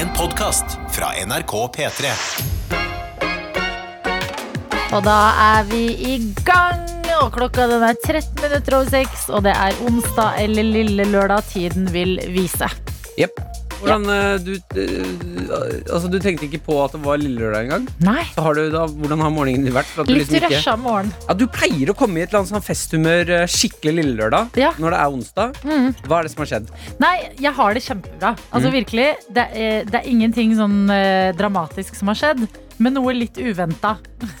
En podkast fra NRK P3. Og da er vi i gang, og klokka den er 13 minutter over 6, og det er onsdag eller lille lørdag tiden vil vise. Jepp. Hvordan ja. du, eh, altså, du tenkte ikke på at det var lille lørdag engang? Nei, Så har du da, hvordan har morgenen din vært? Litt liksom ikke- rusha morgen. Ja, du pleier å komme i et eller annet sånn festhumør eh, skikkelig lille lørdag Ja. når det er onsdag. Mm. Hva er det som har skjedd? Nei, jeg har det kjempebra. Altså Mm. virkelig, det er, det er ingenting sånn eh, dramatisk som har skjedd, men noe litt uventa.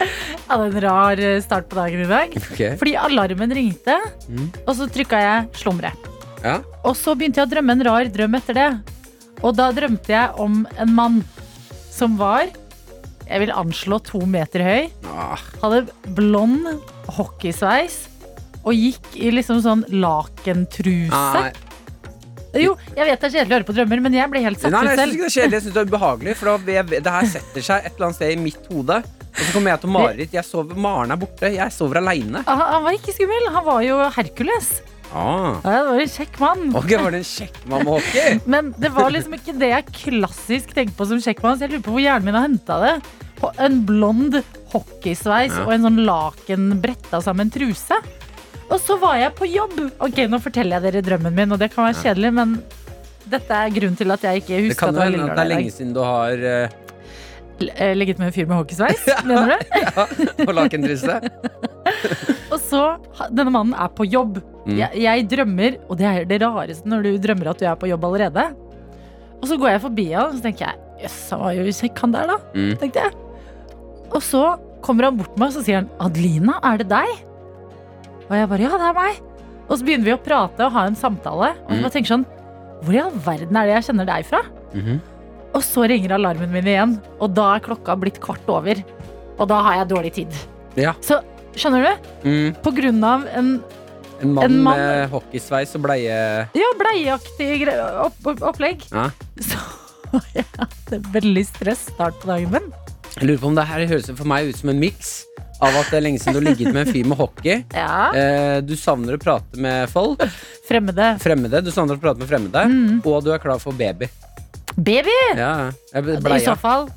Jeg hadde en rar eh, start på dagen i dag. Fordi alarmen ringte, Mm. og så trykka jeg 'slumre'. Ja. Og så begynte jeg å drømme en rar drøm etter det. Og da drømte jeg om en mann som var, jeg vil anslå to meter høy, Ah, hadde blond hockeysveis og gikk i liksom sånn lakentruse. nei, Jo, jeg vet det er kjedelig å høre på drømmer, men jeg ble helt satt nei, ut nei, jeg syns ikke det er kjedelig. Jeg syns det er ubehagelig. For da, jeg, det her setter seg et eller annet sted i mitt hode. Og så kommer jeg til mareritt. Maren er borte. Jeg sover aleine. Han, han var ikke skummel, han var jo Hercules. Ah. Ja, det var en kjekk mann. Ok, var det en kjekk mann med hockey? Men det var liksom ikke det jeg klassisk tenkte på som kjekk mann, så jeg lurer på hvor hjernen min har henta det. På en blond hockeysveis Ja. og en sånn laken bretta sammen truse. Og så var jeg på jobb. Ok, nå forteller jeg dere drømmen min, og det kan være kjedelig, men dette er grunnen til at jeg ikke Det husker kan at jo det hende at det er lenge siden du har eh, Ligget med en fyr med hockeysveis, mener du? ja, på lakentruse. Og så, denne mannen er på jobb. Mm. Jeg, jeg drømmer, og det er det rareste når du drømmer at du er på jobb allerede. Og så går jeg forbi han, og så tenker jeg jøss, han var jo kjekk han der, da. Mm. tenkte jeg. Og så kommer han bort til meg og så sier han, Adelina, er det deg? Og jeg bare, ja, det er meg. Og så begynner vi å prate og ha en samtale. Og jeg Mm. bare tenker sånn, hvor i all verden er det jeg kjenner deg fra? Mhm. Og så ringer alarmen min igjen, og da er klokka blitt kvart over. Og da har jeg dårlig tid. Ja. Så skjønner du? Mm. På grunn av en En mann, En mann- med hockeysveis og bleie ja, bleieaktig opp, opp, opplegg, ja. så jeg hadde veldig stress start på dagen min. Jeg lurer på om det her høres for meg ut som en miks av at det er lenge siden du har ligget med en fyr med hockey. Ja. Eh, du savner å prate med folk. Fremmede. Fremmede. Du savner å prate med fremmede. Mm. Og du er klar for baby. Baby! Ja, I så fall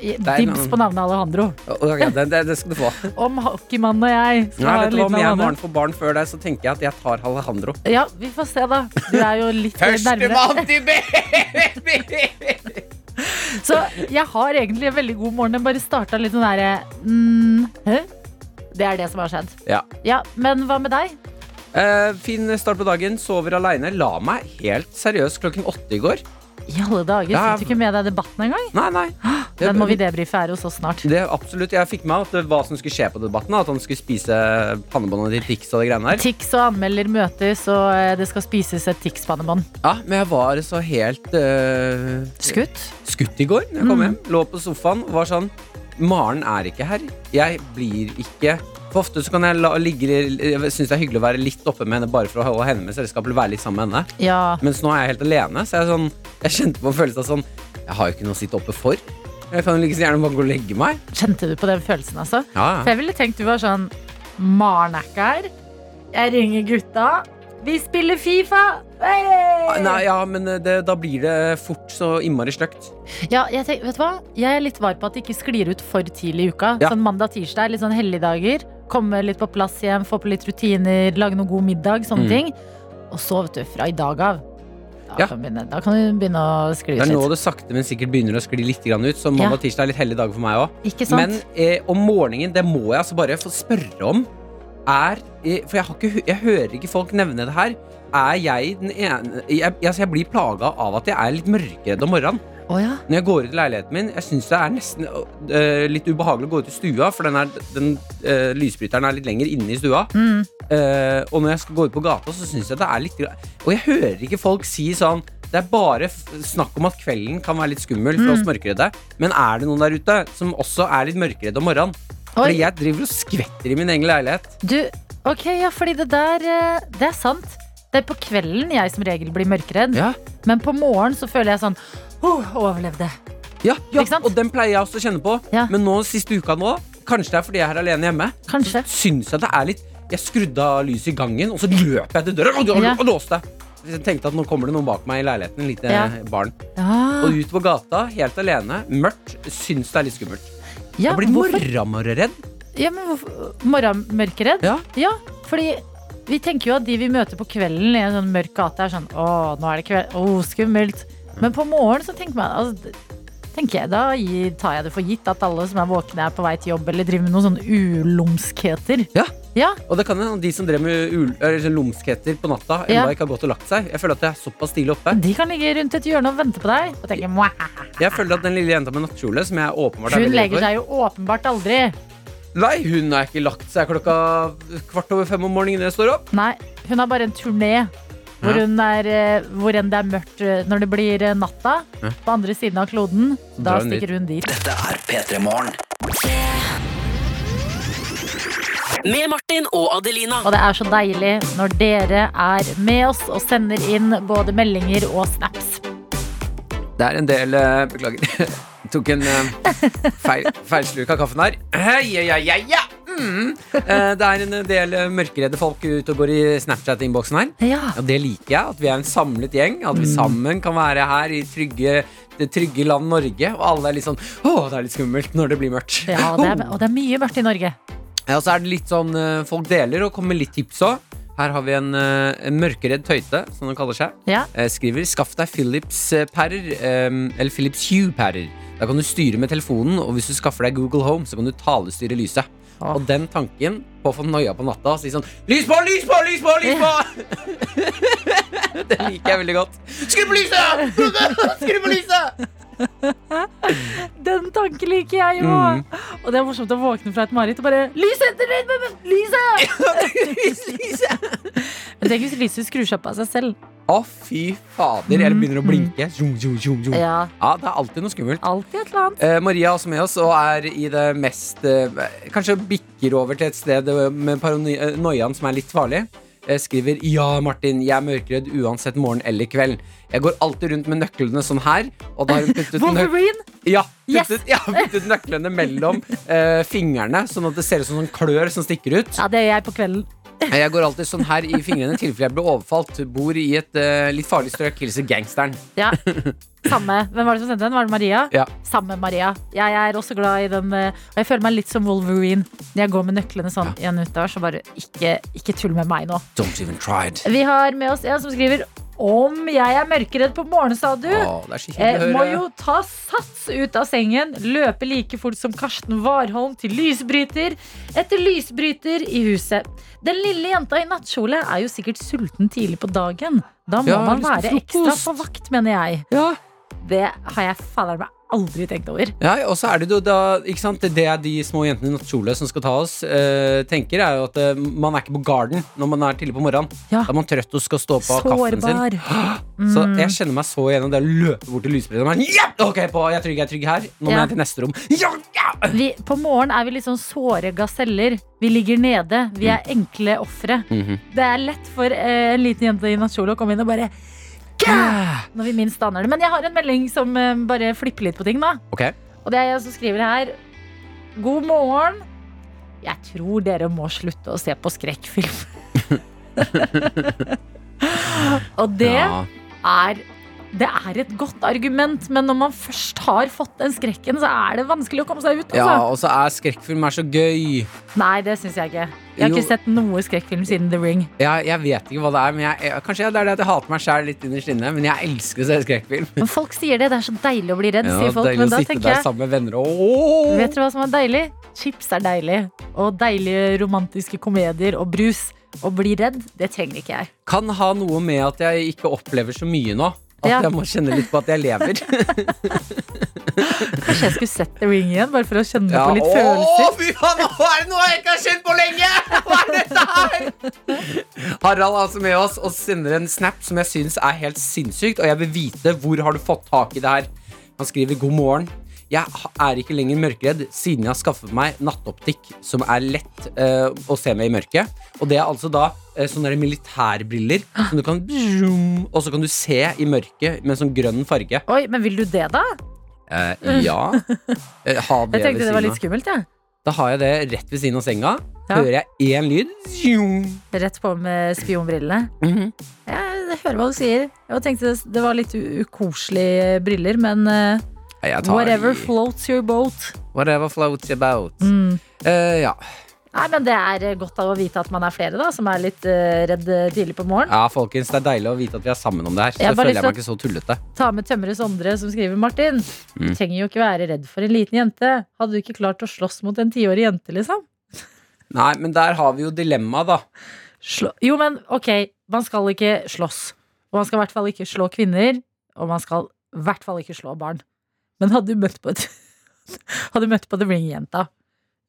Dibs på navnet Alejandro. Okay, det, det, det skal du få. Om hockeymannen og jeg skal Nei, ha en liten Om jeg barn får barn før deg, så tenker jeg at jeg tar Alejandro. Ja, vi får se, da. Du er jo litt nærmere. til baby! Så jeg har egentlig en veldig god morgen. Den bare starta litt sånn derre mm, Det er det som har skjedd. Ja. Ja, Men hva med deg? Uh, fin start på dagen. Sover aleine. La meg helt seriøst klokken åtte i går. I alle dager, Ja. Fikk du ikke med deg debatten engang? Nei, nei. Den må vi debrife her hos oss snart. Det, absolutt, Jeg fikk med at hva som skulle skje på debatten. At han skulle spise pannebåndet til Tix og det greiene der. Tix og anmelder møtes, og eh, det skal spises et Tix-pannebånd. Ja, Men jeg var så helt uh, Skutt? skutt i går da jeg kom Mm. hjem. Lå på sofaen og var sånn Maren er ikke her. Jeg blir ikke ofte så kan jeg la, ligge Jeg syns det er hyggelig å være litt oppe med henne bare for å holde henne med selskap eller være litt sammen med henne. Ja. Mens nå er jeg helt alene. Så jeg, sånn, jeg kjente på en følelse av sånn Jeg har jo ikke noe å sitte oppe for. Jeg kan jo like gjerne bare gå og legge meg. Kjente du på den følelsen, altså? Ja, For jeg ville tenkt du var sånn Maren er ikke her. Jeg ringer gutta. Vi spiller Fifa! Hey! Nei, ja, men eh, det, da blir det fort så innmari stygt. Ja, jeg, tenk, vet du hva? jeg er litt var på at det ikke sklir ut for tidlig i uka. Ja. Sånn mandag-tirsdag litt sånn helligdager. Komme litt på plass igjen, få på litt rutiner, lage noe god middag. Sånne Mm. ting. Og så, vet du, fra i dag av da, Ja. kan, begynne, da kan du begynne å skli Det er nå litt. det sakte, men sikkert begynner å skli litt grann ut. Så Ja. mandag og tirsdag er litt hellige dager for meg òg. Men eh, om morgenen, det må jeg altså bare få spørre om, er eh, For jeg, har ikke, jeg hører ikke folk nevne det her. Er jeg den ene Jeg, jeg, altså jeg blir plaga av at jeg er litt mørkredd om morgenen. Oh, ja. Når jeg går ut i leiligheten min, jeg syns det er nesten uh, litt ubehagelig å gå ut i stua, for den, er, den uh, lysbryteren er litt lenger inne i stua. Mm. Uh, og når jeg skal gå ut på gata, så syns jeg det er litt Og jeg hører ikke folk si sånn Det er bare snakk om at kvelden kan være litt skummel for Mm. oss mørkredde. Men er det noen der ute som også er litt mørkredde om morgenen? Fordi jeg driver og skvetter i min egen leilighet. Du, ok, ja, fordi det der Det er sant. Det er på kvelden jeg som regel blir mørkredd. Ja, Men på morgenen så føler jeg sånn oh, Overlevde. ja, ja og den pleier jeg også å kjenne på. Ja. Men nå siste uka nå, kanskje det er fordi jeg er alene hjemme, Kanskje. syns jeg det er litt Jeg skrudde av lyset i gangen, og så løp jeg til døra og, og, og låste. Jeg tenkte at nå kommer det noen bak meg i leiligheten. En lite barn. Ja, Og ut på gata, helt alene, mørkt. Syns det er litt skummelt. ja, jeg blir morramørredd. Ja, men hvorfor? Morramørkeredd? Ja. Ja, fordi vi tenker jo at de vi møter på kvelden i en sånn mørk gate, er sånn Å, nå er det kveld. Å, skummelt. Men på morgenen så tenker man altså, tenker jeg, Da tar jeg det for gitt at alle som er våkne, er på vei til jobb eller driver med noen sånne ulumskheter. Ja. Ja, Og det kan hende de som drev med ul- sånn lumskheter på natta, ennå Ja. ikke har gått og lagt seg. Jeg føler at jeg er såpass tidlig oppe. De kan ligge rundt et hjørne og vente på deg. Og tenke, «Mwah». Jeg føler at den lille jenta med nattkjole, som jeg åpenbart Hun legger seg jo åpenbart aldri. Nei, hun har ikke lagt seg klokka kvart over fem om morgenen når jeg står opp. Nei, hun har bare en turné. Hvor, hun er, eh, hvor enn det er mørkt eh, når det blir eh, natta Ja. på andre siden av kloden. Da drar hun stikker hun dit. Dette er P3 Morgen. Med Martin og Adelina. Og det er så deilig når dere er med oss og sender inn både meldinger og snaps. Det er en del eh, Beklager. Tok en uh, feil, feilsluk av kaffen her. Hei, ja, ja, ja. Mm. Eh, Det er en del mørkeredde folk ute og går i Snapchat-innboksen her. Ja. Og det liker jeg. At vi er en samlet gjeng. At vi sammen kan være her i trygge, det trygge land Norge. Og alle er litt sånn Å, det er litt skummelt når det blir mørkt. ja det er, og det er mye mørkt i Norge. Ja, og så er det litt sånn eh, folk deler og kommer med litt tips òg. Her har vi en, en mørkeredd tøyte, som den kaller seg. Ja. Skriver 'Skaff deg Philips-pærer', eh, eller Philips Hue-pærer. Da kan du styre med telefonen, og hvis du skaffer deg Google Home, så kan du talestyre lyset. Ah. Og den tanken på å få noia på natta og si sånn 'Lys på, lys på, lys på!' lys på Den liker jeg veldig godt. Skru på lyset! Skru på lyset! Den tanken liker jeg jo. Mm. Og det er morsomt å våkne fra et mareritt og bare Lyset! Lyset! lyset! Tenk hvis lyset skrur seg på av seg selv. Å, fy fader. Eller begynner å blinke. Zoom, zoom, zoom, zoom. Ja, Ja, det er alltid noe skummelt. alltid et eller annet. Eh, Maria er også med oss og er i det mest eh, Kanskje bikker over til et sted eh, med paranoiaen som er litt farlig. Eh, skriver Ja, Martin, jeg er mørkredd uansett morgen eller kveld. Jeg går alltid rundt med nøklene sånn her. Og da har hun puttet, Wolverine! ja, Yes! ja, puttet nøklene mellom eh, fingrene, sånn at det ser ut som sånn klør som stikker ut. Ja, det er jeg på kvelden. Jeg går alltid sånn her i fingrene i tilfelle jeg blir overfalt. Bor i et eh, litt farlig strøk. Hilser gangsteren. Ja, Samme. Hvem var det som sendte den? Var det Maria? Ja. Samme Maria. Jeg er også glad i den. eh, Og jeg føler meg litt som Wolverine. Når jeg går med nøklene sånn igjen utover, så bare ikke, ikke tull med meg nå. Don't even try it. Vi har med oss en som skriver om jeg er mørkeredd på morgenen, sa du. Å, det er Eh, må jo ta sats ut av sengen, løpe like fort som Karsten Warholm til lysbryter etter lysbryter i huset. Den lille jenta i nattkjole er jo sikkert sulten tidlig på dagen. Da må Ja, man være ekstra på vakt, mener jeg. Ja. Det har jeg fader meg aldri tenkt over. Ja, og så er det jo da ikke sant? Det er de små jentene i nattkjole som skal ta oss, eh, tenker, er jo at eh, man er ikke på garden når man er tidlig på morgenen. Ja. Da er man trøtt og skal stå på kaffen sin. Sårbar. Så Mm. jeg kjenner meg så igjennom det å løpe bort til lysbryteren. og bare, Ja! Ok, på, jeg er trygg, jeg er trygg her. Nå må Ja. jeg til neste rom. Ja, ja! Vi, på morgenen er vi litt sånn såre gaseller. Vi ligger nede. Vi er enkle ofre. Mhm. Det er lett for eh, en liten jente i nattkjole å komme inn og bare Gah! Når vi minst aner det. Men jeg har en melding som eh, bare flipper litt på ting, da. Ok. Og det er jeg som skriver her. God morgen. Jeg tror dere må slutte å se på skrekkfilm. og det Ja. er det er et godt argument, men når man først har fått den skrekken, så er det vanskelig å komme seg ut. ja, Altså. og så er skrekkfilm er så gøy. Nei, det syns jeg ikke. Jeg har Jo. ikke sett noe skrekkfilm siden The Ring. Jeg, jeg vet ikke hva det er, men jeg, jeg, kanskje det er det at jeg hater meg sjæl litt innerst inne. Men jeg elsker å se skrekkfilm. Men folk sier det. Det er så deilig å bli redd, Ja, sier folk. Men da tenker jeg sammen med venner og Vet dere hva som er deilig? Chips er deilig. Og deilige romantiske komedier og brus. Å bli redd, det trenger ikke jeg. Kan ha noe med at jeg ikke opplever så mye nå. At Ja. jeg må kjenne litt på at jeg lever. Kanskje jeg skulle sett The Ring igjen, bare for å kjenne Ja, på litt åh, følelser. fy faen, nå er det noe jeg ikke har kjent på lenge! Hva er dette her? Harald er altså med oss og sender en snap som jeg syns er helt sinnssykt, og jeg vil vite hvor har du fått tak i det her. Han skriver god morgen. Jeg er ikke lenger mørkredd siden jeg har skaffet meg nattoptikk som er lett uh, å se med i mørket. Og det er altså da sånne militærbriller som du kan Og så kan du se i mørket med sånn grønn farge. Oi, men vil du det, da? Eh, ja. Eh, ha det Jeg tenkte det var litt skummelt, jeg. Da har jeg det rett ved siden av senga. Ja. Hører jeg én lyd. Rett på med spionbrillene. Mm -hmm. jeg hører hva du sier. Jeg tenkte det- var litt ukoselige briller, men eh, jeg tar whatever i... floats your boat. Whatever floats your boat. Mm. Uh, ja. Nei, men Det er eh, godt av å vite at man er flere da som er litt uh, redd eh, tidlig på morgenen. ja, folkens, det er deilig å vite at vi er sammen om det her. Så Jeg føler jeg meg ikke så tullete. Ta med Tømmerres Sondre som skriver Martin. Du Mm. trenger jo ikke være redd for en liten jente. Hadde du ikke klart å slåss mot en tiårig jente, liksom? Nei, men der har vi jo dilemmaet, da. Slå. Jo, men ok, man skal ikke slåss. Og man skal i hvert fall ikke slå kvinner. Og man skal i hvert fall ikke slå barn. Men hadde du møtt på et Hadde du møtt på The Ring-jenta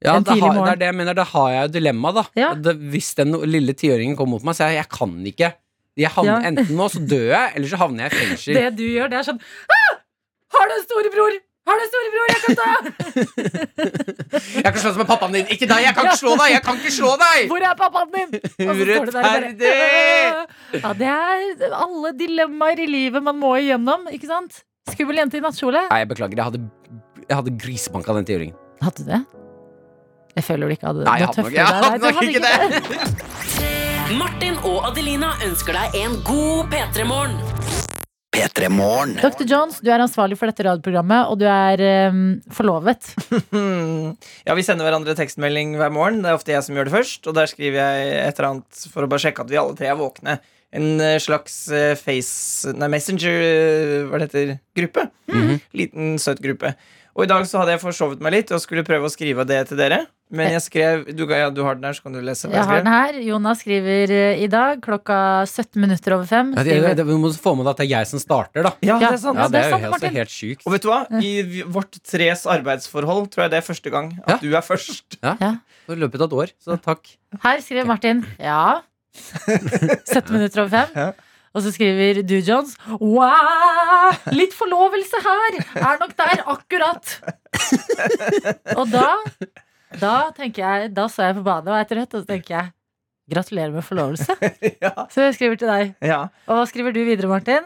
Ja, En det, tidlig har, det morgen. er det jeg mener, da har jeg jo dilemma, da. Ja. Det, hvis den lille tiåringen kommer mot meg, så jeg jeg kan ikke. Jeg havner, Ja. Enten nå så dør jeg, eller så havner jeg i fengsel. Det du gjør, det er sånn ah! Har du en storebror? Har du en storebror jeg kan ta? Jeg kan slåss med pappaen din! Ikke deg! Jeg kan ikke slå deg! Jeg kan ikke slå deg! Hvor er pappaen din? Urettferdig! Ja, det er alle dilemmaer i livet man må igjennom, ikke sant? Skummel jente i nattkjole. Nei, jeg beklager. Jeg hadde, jeg hadde grisebanka den tiåringen. Hadde du det? Jeg føler du ikke hadde det. Nei, jeg hadde nok- jeg tøffere hadde der. Nei, hadde du ikke det. Martin og Adelina ønsker deg en god P3-morgen. P3 Dr. Jones, du er ansvarlig for dette radioprogrammet, og du er um, forlovet. Hmm. Ja, Vi sender hverandre tekstmelding hver morgen. Det er ofte jeg som gjør det først. Og der skriver jeg et eller annet for å bare sjekke at vi alle tre er våkne. En eh, slags eh, face Nei, Messenger, eh, hva det heter, gruppe. Mhm. Liten, søt gruppe. Og i dag så hadde jeg forsovet meg litt og skulle prøve å skrive det til dere. Men jeg skrev Du, ja, du har den her, så kan du lese hva Jeg jeg har den her. Jonas skriver eh, i dag klokka 17 minutter over fem. Ja, det, det, vi må få med at det er jeg som starter, da. Ja, Ja. det er sant. Ja, det det er er jo sant, helt, sykt. helt sjukt. Og vet du hva? I vårt tres arbeidsforhold tror jeg det er første gang at Ja. du er først. Ja. I løpet av et år, så takk. her skriver Martin ja. 17 minutter over fem. Ja. Og så skriver du, Jones, wow! Litt forlovelse her! Er nok der akkurat. og da, da tenker jeg Da så jeg på badet og er trøtt, og så tenker jeg gratulerer med forlovelse. ja. Så jeg skriver til deg. ja. Og hva skriver du videre, Martin?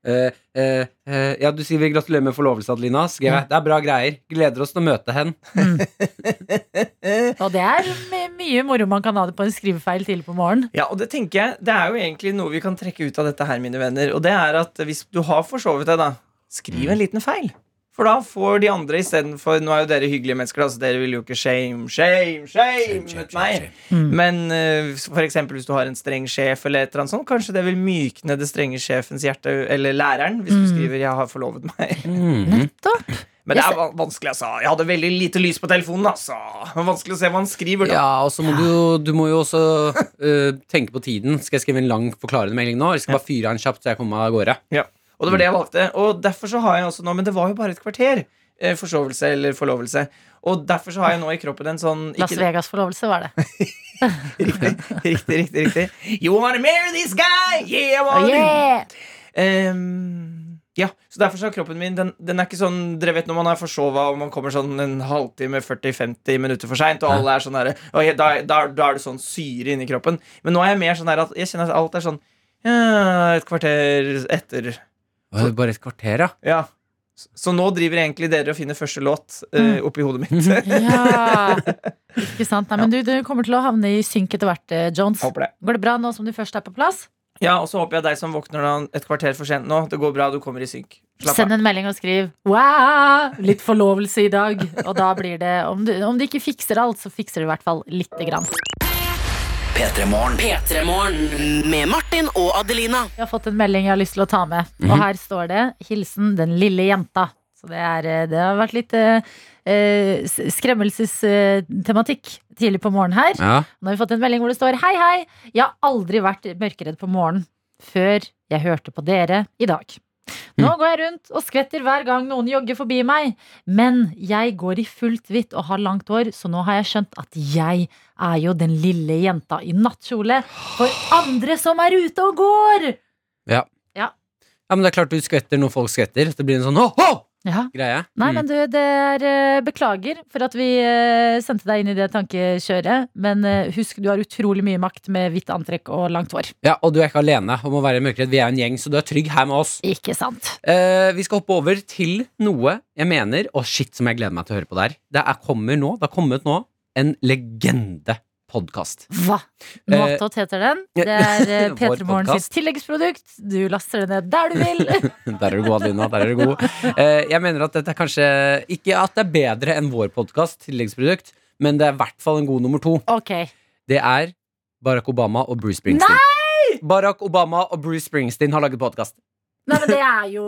Uh, uh, uh, ja, du skriver 'gratulerer med forlovelse', Adelina. Skrev jeg. Det er bra greier. Gleder oss til å møte hen. Og det er my mye moro man kan ha det på en skrivefeil tidlig på morgenen. Ja, og det tenker jeg Det er jo egentlig noe vi kan trekke ut av dette her, mine venner. Og det er at hvis du har forsovet deg, da, skriv en liten feil. For da får de andre istedenfor Nå er jo dere hyggelige mennesker, da, så dere vil jo ikke shame, shame, shame, mot meg. Men uh, for eksempel hvis du har en streng sjef, eller et eller annet sånt, kanskje det vil mykne det strenge sjefens hjerte, eller læreren, hvis du Mm. skriver 'jeg har forlovet meg'. Mm. Nettopp. Men det er vanskelig, altså. Jeg hadde veldig lite lys på telefonen, altså. Vanskelig å se hva han skriver, da. Ja, og så må du Du må jo også uh, tenke på tiden. Skal jeg skrive en lang forklarende melding nå? Eller skal jeg bare fyre den kjapt så jeg kommer meg av gårde? Ja. Og det var det jeg valgte. Og derfor så har jeg også nå Men det var jo bare et kvarter. eh, Forsovelse eller forlovelse. Og derfor så har jeg nå i kroppen en sånn Las Vegas-forlovelse var det. riktig, riktig, riktig, riktig. You wanna marry this guy? Yeah, I Oh, wanna yeah! Um, ja, så derfor så har kroppen min den, den er ikke sånn Dere vet når man er forsova og man kommer sånn en halvtime 40-50 minutter for seint, og alle er sånn og da, da, da er det sånn syre inni kroppen. Men nå er jeg mer sånn der at jeg kjenner at alt er sånn ja, et kvarter etter. Å, det bare et kvarter, ja. Ja. Så- nå driver egentlig dere og finner første låt uh, oppi hodet mitt. Ja, ikke sant. Nei, men du, du kommer til å havne i synk etter hvert, eh, Jones. Håper det. Går det bra nå som du først er på plass? Ja, Og så håper jeg deg som våkner et kvarter for sent nå. Det går bra, du kommer i synk. Slapp Send en melding og skriv wow, litt forlovelse i dag. Og da blir det Om du, om du ikke fikser alt, så fikser du i hvert fall lite grann. P3 Morgen. P3morgen med Martin og Adelina. Jeg har fått en melding jeg har lyst til å ta med. Og her står det 'Hilsen den lille jenta'. Så det, er, eh, det har vært litt eh, eh, skremmelsestematikk tidlig på morgenen her. ja. Nå har vi fått en melding hvor det står Hei, hei, jeg har aldri vært mørkeredd på morgenen før jeg hørte på dere i dag. Nå går jeg rundt og skvetter hver gang noen jogger forbi meg. Men jeg går i fullt hvitt og har langt hår, så nå har jeg skjønt at jeg er jo den lille jenta i nattkjole for andre som er ute og går. ja, Ja, ja men det er klart du skvetter når folk skvetter. Det blir en sånn ho-ho-greie. Ja. Nei, Mm. men du, det er eh, Beklager for at vi eh, sendte deg inn i det tankekjøret. Men eh, husk, du har utrolig mye makt med hvitt antrekk og langt hår. Ja, Og du er ikke alene om å være mørkredd. Vi er en gjeng, så du er trygg her med oss. Ikke sant? Eh, vi skal hoppe over til noe jeg mener Å shit, som jeg gleder meg til å høre på der. Det er, kommer nå, det har kommet nå en legende podkast. Hva? Noatot heter den. Det er eh, Vår P3 Morgen sitt tilleggsprodukt. Du laster det ned der du vil. Der er du god, Adelina. Der er du god. Eh, jeg mener at dette er kanskje Ikke at det er bedre enn vår podkast, tilleggsprodukt, men det er i hvert fall en god nummer to. Okay. Det er Barack Obama og Bruce Springsteen. Barack Obama og Bruce Springsteen har laget podkast. Nei, men det er jo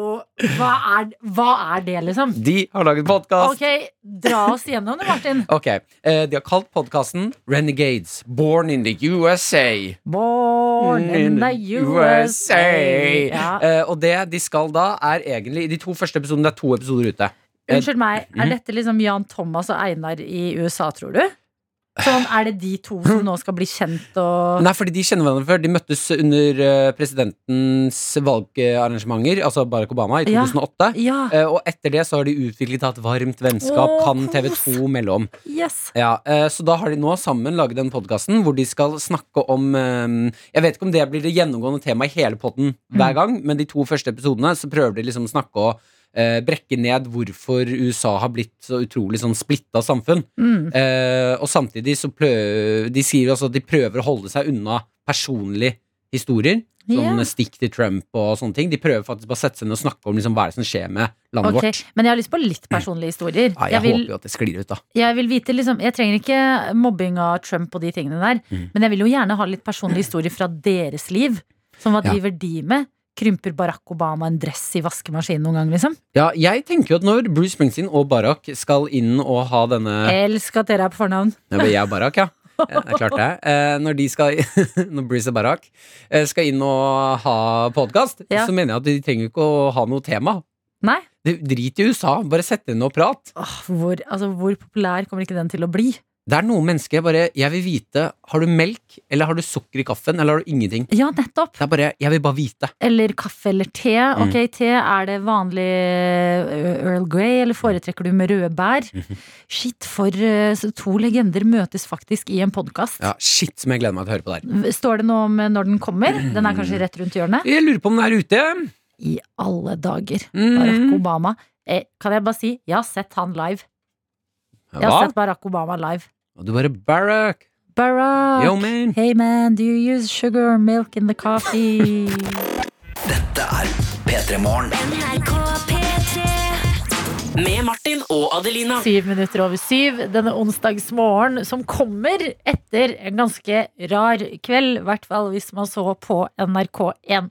Hva er, hva er det, liksom? De har laget podkast. Ok, dra oss gjennom det, Martin. Ok, eh, De har kalt podkasten Renegades. Born in the USA. Born in the USA. Ja. Eh, og det de skal da, er egentlig de to første episodene, det er to episoder ute. Unnskyld meg, Mhm. er dette liksom Jan Thomas og Einar i USA, tror du? Sånn, Er det de to som nå skal bli kjent og Nei, fordi de kjenner hverandre før. De møttes under eh, presidentens valgarrangementer, altså Barack Obama, i 2008. Ja, Ja. og etter det så har de utviklet et varmt vennskap, Åh, kan. TV2 melde om. yes. Ja, eh, Så da har de nå sammen laget den podkasten hvor de skal snakke om eh, Jeg vet ikke om det blir det gjennomgående temaet i hele podden hver Mm. gang, men de to første episodene så prøver de liksom å snakke og eh, brekke ned hvorfor USA har blitt så utrolig sånn splitta samfunn. Mm. Eh, og samtidig så plø De sier også at de prøver å holde seg unna personlige historier. Sånn yeah. stikk til Trump og sånne ting. De prøver faktisk bare å sette seg ned og snakke om liksom, hva er det som skjer med landet okay. vårt. Men jeg har lyst på litt personlige historier. Ja, jeg, Jeg vil, håper jo at det sklir ut, da. jeg vil vite liksom Jeg trenger ikke mobbing av Trump og de tingene der, Mm. men jeg vil jo gjerne ha litt personlige historier fra deres liv. Som hva Ja. driver de med? Krymper Barack Obama en dress i vaskemaskinen noen gang, liksom? Ja, jeg tenker jo at når Bruce Springsteen og Barack skal inn og ha denne Elsk at dere er på fornavn. Ja, men jeg er Barack, ja. Ja, Det er klart det. Eh, når de skal Når Bruce og Barack eh, skal inn og ha podkast, Ja. så mener jeg at de trenger ikke å ha noe tema. Nei? Det- Drit i USA, bare sett inn og prat. Åh, hvor, altså, hvor populær kommer ikke den til å bli? Det er noen mennesker jeg bare Jeg vil vite Har du melk, eller har du sukker i kaffen, eller har du ingenting? Ja, nettopp. Det er bare Jeg vil bare vite. Eller kaffe eller te. Mm. Ok, te, er det vanlig eh, Earl Grey, eller foretrekker du med røde bær? Mhm. Shit, for eh, to legender møtes faktisk i en podkast. Ja, Shit, som jeg gleder meg til å høre på der. Står det noe om eh, når den kommer? Den er kanskje rett rundt hjørnet? Jeg lurer på om den er ute. I alle dager. Mm. Barack Obama. Eh, kan jeg bare si, jeg har sett han live. Jeg har Hva? sett Barack Obama live. Og du bare Barack. Barack! Yo, man. Hey man, do you use sugar or milk in the coffee? Dette er P3 Morgen. NRK P3. Med Martin og Adelina. Syv minutter over syv denne onsdagsmorgen, som kommer etter en ganske rar kveld. I hvert fall hvis man så på NRK1.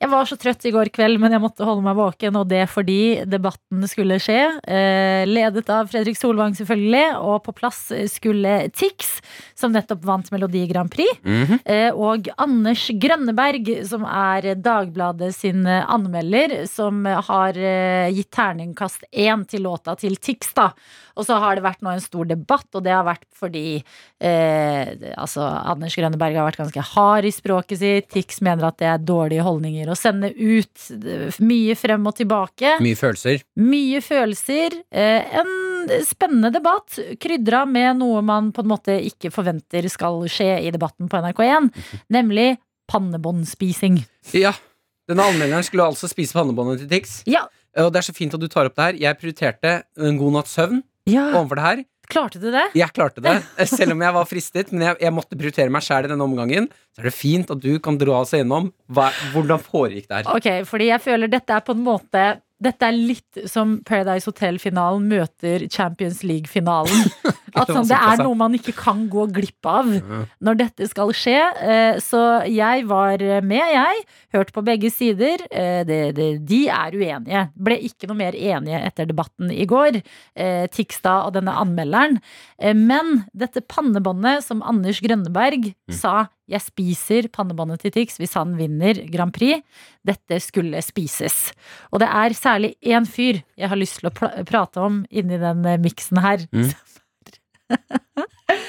Jeg var så trøtt i går kveld, men jeg måtte holde meg våken, og det fordi debatten skulle skje. Eh, ledet av Fredrik Solvang, selvfølgelig, og på plass skulle Tix, som nettopp vant Melodi Grand Prix. Mhm. Eh, og Anders Grønneberg, som er Dagbladet sin anmelder, som har eh, gitt terningkast én til låta til Tix. da. Og så har det vært nå en stor debatt, og det har vært fordi eh, altså Anders Grønneberg har vært ganske hard i språket sitt. Tix mener at det er dårlige holdninger å sende ut. eh, Mye frem og tilbake. Mye følelser. Mye følelser. Eh, en spennende debatt, krydra med noe man på en måte ikke forventer skal skje i debatten på NRK1, nemlig pannebåndspising. Ja. Denne anmelderen skulle altså spise pannebåndet til Tix. Ja, Og det er så fint at du tar opp det her. Jeg prioriterte en god natts søvn ja. overfor det her. Klarte du det? Jeg klarte det, selv om jeg var fristet. Men jeg, jeg måtte prioritere meg sjæl i denne omgangen. Så er det fint at du kan dra oss gjennom hva, hvordan foregikk det her. Ok, fordi jeg føler dette er på en måte dette er litt som Paradise Hotel-finalen møter Champions League-finalen. At sånn, Det er noe man ikke kan gå glipp av når dette skal skje. Eh, Så jeg var med, jeg. Hørte på begge sider. Eh, de er uenige. Ble ikke noe mer enige etter debatten i går. eh, Tikstad og denne anmelderen. Men dette pannebåndet som Anders Grønneberg sa jeg spiser pannebåndet til Tix hvis han vinner Grand Prix. Dette skulle spises. Og det er særlig én fyr jeg har lyst til å pla- prate om inni den eh, miksen her. Mm.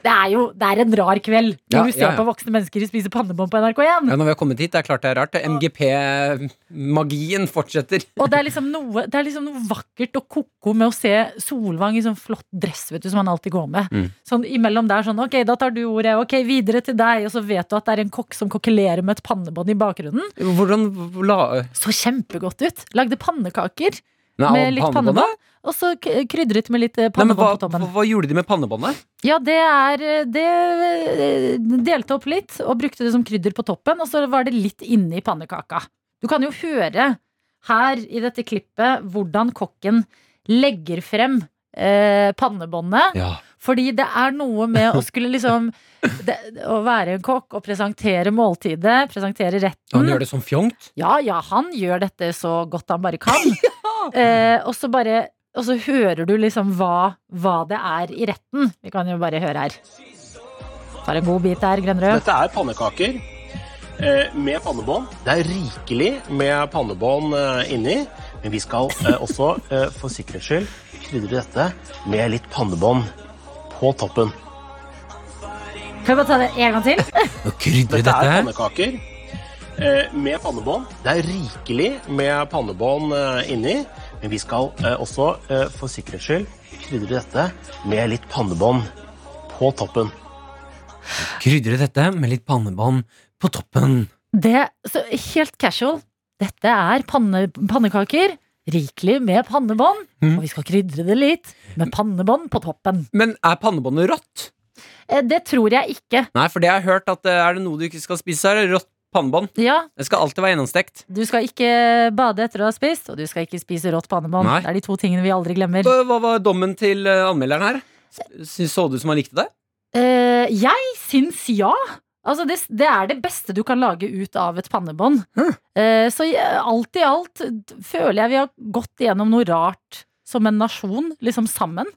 Det er jo det er en rar kveld når Ja, du ser ja, ja. på voksne mennesker spise pannebånd på NRK1. Ja, når vi har kommet hit, det er klart det er rart. MGP-magien fortsetter. Og det er, liksom noe, det er liksom noe vakkert og ko-ko med å se Solvang i sånn flott dress vet du, som han alltid går med. Mm. Sånn imellom der sånn Ok, da tar du ordet. Ok, videre til deg. Og så vet du at det er en kokk som kokkelerer med et pannebånd i bakgrunnen. Hvordan la Så kjempegodt ut. Lagde pannekaker. Nei, med litt pannebånd. Og så krydret med litt pannebånd Nei, hva, på toppen. hva, hva gjorde de med pannebåndet? Ja, det er eh, Det eh, delte opp litt og brukte det som krydder på toppen, og så var det litt inni pannekaka. Du kan jo høre her i dette klippet hvordan kokken legger frem eh, pannebåndet. Ja. Fordi det er noe med å skulle liksom det, Å være en kokk og presentere måltidet, presentere retten. Han gjør det som fjongt? Ja, ja, han gjør dette så godt han bare kan. eh, og så bare Og så hører du liksom hva, hva det er i retten. Vi kan jo bare høre her. Tar en god bit der, Grønnerød. Dette er pannekaker eh, med pannebånd. Det er rikelig med pannebånd eh, inni, men vi skal eh, også eh, for sikkerhets skyld krydre dette med litt pannebånd på toppen. Kan vi bare ta det en gang til? Nå krydre Dette er dette? pannekaker eh, med pannebånd. Det er rikelig med pannebånd eh, inni, men vi skal eh, også eh, for sikkerhets skyld krydre dette med litt pannebånd på toppen. Krydre dette med litt pannebånd på toppen. Det, så helt casual. Dette er panne, pannekaker. Rikelig med pannebånd. Mm. Og vi skal krydre det litt med pannebånd på toppen. Men er pannebåndet rått? Eh, Det tror jeg ikke. Nei, for det har hørt at eh, er det noe du ikke skal spise, er rått pannebånd. Ja, Det skal alltid være gjennomstekt. Du skal ikke bade etter å ha spist, og du skal ikke spise rått pannebånd. Nei. Det er de to tingene vi aldri glemmer. Hva hva var dommen til eh, anmelderen her? Så du som han likte det? Uh, jeg syns ja. Altså det, det er det beste du kan lage ut av et pannebånd. Mm. Uh, så alt i alt føler jeg vi har gått igjennom noe rart som en nasjon, liksom sammen.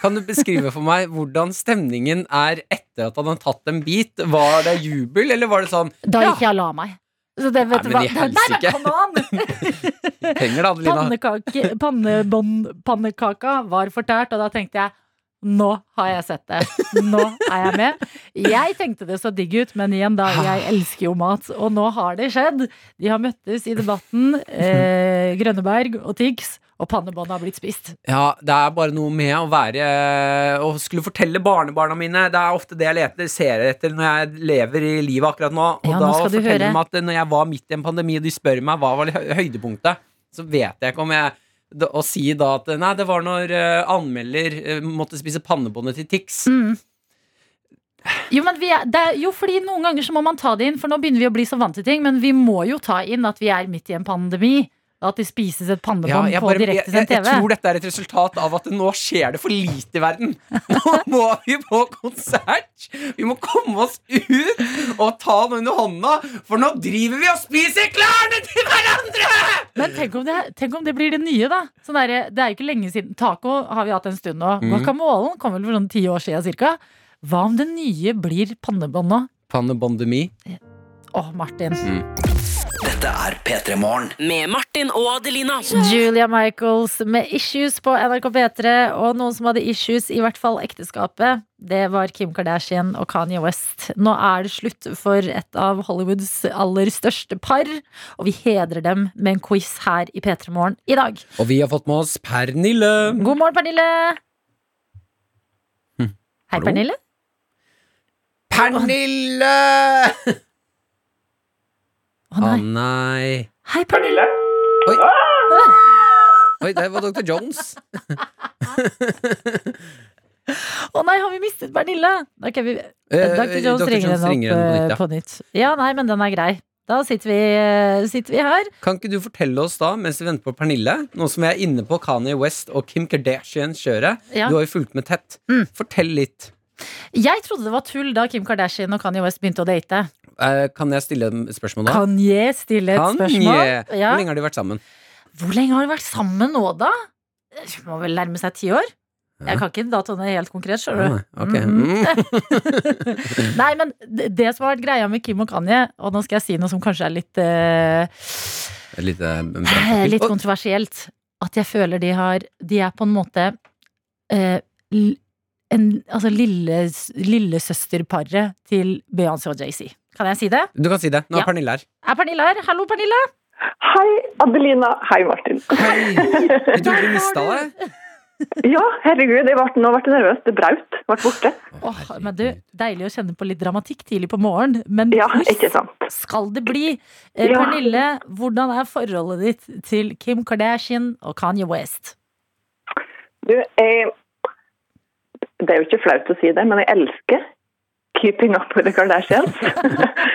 Kan du beskrive for meg hvordan stemningen er etter at han har tatt en bit? Var det jubel, eller var det sånn Da gikk jeg og la meg. Så det, vet Nei, men i helsike. Penger, da, Adelina? Pannekake, var fortært, og da tenkte jeg nå har jeg sett det. Nå er jeg med. Jeg tenkte det så digg ut, men igjen, da. Jeg elsker jo mat. Og nå har det skjedd. De har møttes i debatten. Eh, Grønneberg og Tix. Og pannebåndet har blitt spist. Ja, det er bare noe med å være Å skulle fortelle barnebarna mine. Det er ofte det jeg leter, ser etter når jeg lever i livet akkurat nå. Og Ja, nå da forteller de at når jeg var midt i en pandemi, og de spør meg hva var hø- høydepunktet, så vet jeg ikke om jeg Å si da at nei, det var når eh, anmelder eh, måtte spise pannebåndet til Tix. Mm. Jo, men vi er, er, jo, fordi noen ganger så må man ta det inn, for nå begynner vi å bli så vant til ting. Men vi må jo ta inn at vi er midt i en pandemi. At det spises et pannebånd ja, på direktesendt TV? jeg, jeg tror dette er et resultat av at nå skjer det for lite i verden. Nå må vi på konsert! Vi må komme oss ut og ta noen under hånda, for nå driver vi og spiser klærne til hverandre! Men tenk om, det, tenk om det blir det nye, da. Sånn der, det er jo ikke lenge siden Taco har vi hatt en stund nå. Mm. Guacamolen kom vel for sånn ti år siden cirka. Hva om det nye blir pannebånd nå? Pannebondemi. Å, Martin. Dette er P3 Morgen. Med Martin og Adelina. Julia Michaels med Issues på NRK P3. Og noen som hadde issues, i hvert fall ekteskapet, det var Kim Kardashian og Kanye West. Nå er det slutt for et av Hollywoods aller største par, og vi hedrer dem med en quiz her i P3 Morgen i dag. Og vi har fått med oss Pernille. God morgen, Pernille! Hei, Hm. hallo? Pernille. Pernille! Å nei. nei. Hei, Pernille. Oi. Oi, det var Dr. Jones. Å nei, har vi mistet Pernille? Ok, vi, Eh, Dr. Jones Dr. ringer Jones henne ringer opp henne på eh, nytt, ja. på nytt. Ja, nei, men den er grei. Da sitter vi, eh, sitter vi her. Kan ikke du fortelle oss da, mens vi venter på Pernille, nå som vi er inne på Kanye West og Kim Kardashian-kjøret Ja. Du har jo fulgt med tett. Mm. Fortell litt. Jeg trodde det var tull da Kim Kardashian og Kanye West begynte å date. Eh, kan jeg stille et spørsmål da? Kan jeg stille et kan spørsmål? Ja. Hvor lenge har de vært sammen? Hvor lenge har de vært sammen nå, da? Det må vel nærme seg ti år? Jeg kan ikke datoene helt konkret, skjønner du. Ah, ok. Mhm. Mm. Nei, men det, det som har vært greia med Kim og Kanye, og nå skal jeg si noe som kanskje er litt uh, litt, uh, litt kontroversielt, at jeg føler de har De er på en måte uh, en, altså lille, lillesøsterparet til Beyoncé og JC. Kan jeg si det? Du kan si det. Nå er Ja. Pernille her. Er Pernille her? Hallo, Pernille! Hei, Adelina. Hei, Martin. Hei! Jeg trodde vi mista deg. Ja, herregud, jeg ble, nå ble jeg nervøs. Det braut. ble borte. Åh, men du, Deilig å kjenne på litt dramatikk tidlig på morgenen. Men Ja, hvordan skal det bli. Eh, Ja. Pernille, hvordan er forholdet ditt til Kim Kardashian og Kanye West? Du, jeg Det er jo ikke flaut å si det, men jeg elsker Keeping Up With The Kardashians.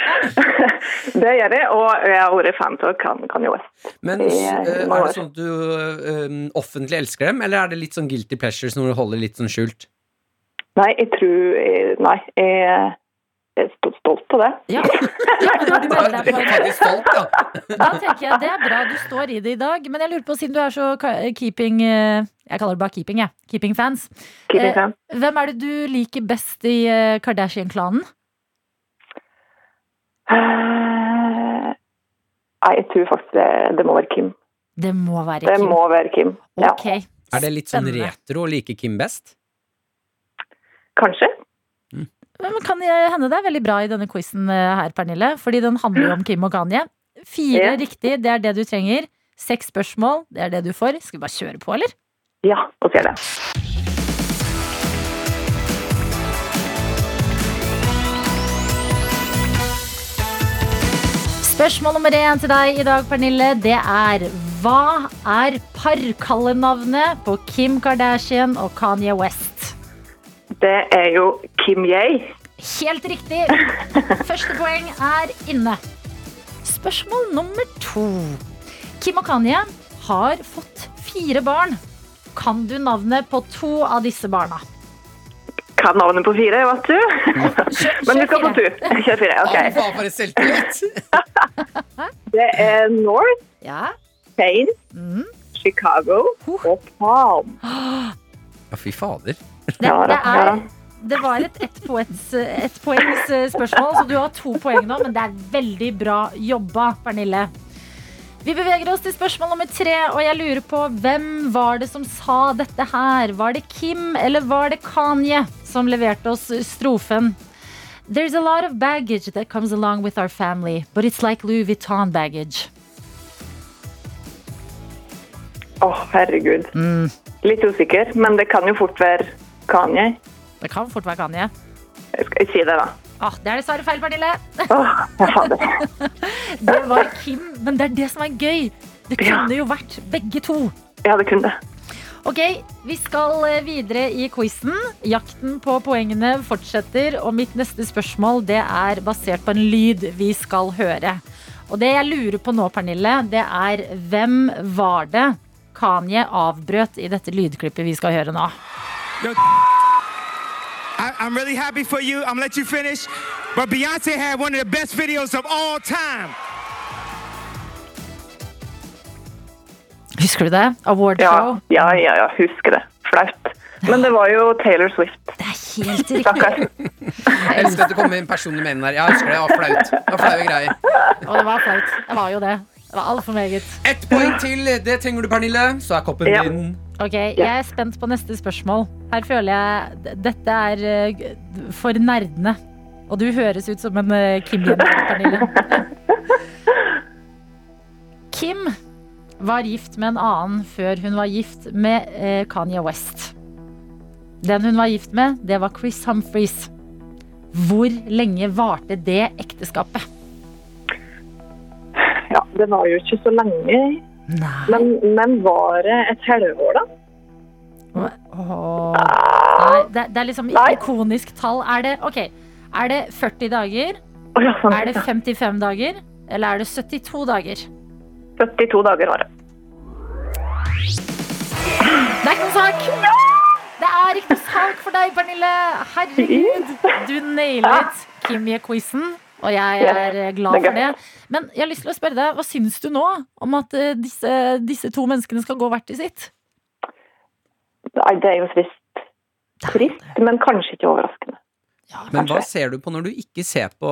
det gjør jeg, og jeg har vært fan av Kan- Kanye West. Men I, eh, er det sånn at du eh, offentlig elsker dem, eller er det litt sånn guilty pleasures når du holder litt sånn skjult? Nei, jeg tror Nei, jeg jeg er stolt på det. Ja, ja du melder deg på en stolt, ja. Da tenker jeg Det er bra du står i det i dag. Men jeg lurer på, siden du er så keeping eh, Jeg kaller det bare keeping, jeg. Keeping-fans. Keeping Eh, fan. Hvem er det du liker best i eh, Kardashian-klanen? Eh, Nei, jeg tror faktisk det, det må være Kim. Det må være Kim. Det må være Kim. Ja, Okay. Er det litt sånn retro å like Kim best? kanskje. Men kan hende det er veldig bra i denne quizen eh, her, Pernille. Fordi den handler jo om Kim og Kanye. Fire Ja. riktig, det er det du trenger. Seks spørsmål, det er det du får. Skal vi bare kjøre på, eller? Ja, ser jeg det. Spørsmål nummer én til deg i dag, Pernille, det er Hva er parkallenavnet på Kim Kardashian og Kanye West? Det er jo Kim Yei. Helt riktig! Første poeng er inne. Spørsmål nummer to. Kim og Kanye har fått fire barn. Kan du navnet på to av disse barna? Kan navnet på fire, vet du. Men du skal få tur. Kjør fire. Ja, Ok. faen, for et selvtillit! Det er North, Ja. Spain, Mm. Chicago og Palm. Ja, fy fader. Det, det, er, det var et ettpoengs et eh, spørsmål, så du har to poeng nå, men det er veldig bra jobba, Pernille. Vi beveger oss til spørsmål nummer tre, og jeg lurer på hvem var det som sa dette her? Var det Kim, eller var det Kanye som leverte oss strofen? There's a lot of baggage that comes along with our family, but it's like Louis Vuitton baggage. Å, herregud. Mm. Litt usikker, men det kan jo fort være Kanye. Det kan fort være Kanye. Skal jeg si det, da? Ah, det er dessverre feil, Pernille. Oh, det. Det var Kim, men det er det som er gøy. Det kunne jo vært begge to. Ja, det kunne det. Ok, vi skal eh, videre i quizen. Jakten på poengene fortsetter, og mitt neste spørsmål det er basert på en lyd vi skal høre. Og det jeg lurer på nå, Pernille, det er hvem var det Kanye avbrøt i dette lydklippet vi skal høre nå? I, I'm really happy for you. I'm gonna let you finish. But Beyonce had one of the best videos of all time. Husker du det? Award Ja, show. ja, ja, ja husker det. Flaut. Men det var jo Taylor Swift. Det er helt riktig. Stakkars. Jeg elsker at det kommer en personlig mening der. Jeg husker det. Det var flaut. Det var flaue greier. Og det var flaut. Det var jo det. Det var altfor meget. Ett poeng til. Det trenger du, Pernille. Så er koppen Ja. din. Ok, Jeg er spent på neste spørsmål. Her føler jeg Dette er eh, for nerdene. Og du høres ut som en eh, Kim-jente, Pernille. Kim var gift med en annen før hun var gift med eh, Kanye West. Den hun var gift med, det var Chris Humphries. Hvor lenge varte det ekteskapet? Ja, det var jo ikke så lenge. Nei Men, men var det et helvår, da? Åh. Nei, det, det er liksom Nei. ikonisk tall. Er det, okay. er det 40 dager? Ja, sånn. Er det 55 dager? Eller er det 72 dager? 72 dager var det. Det er ikke noen sak! Det er ikke noen sak for deg, Pernille. Herregud, du nailet Kimie-quizen. Og jeg er eh, glad for det. Men jeg har lyst til å spørre deg, hva syns du nå om at eh, disse, disse to menneskene skal gå hvert til sitt? Nei, det er jo trist. Trist, men kanskje ikke overraskende. Men hva ser du på når du ikke ser på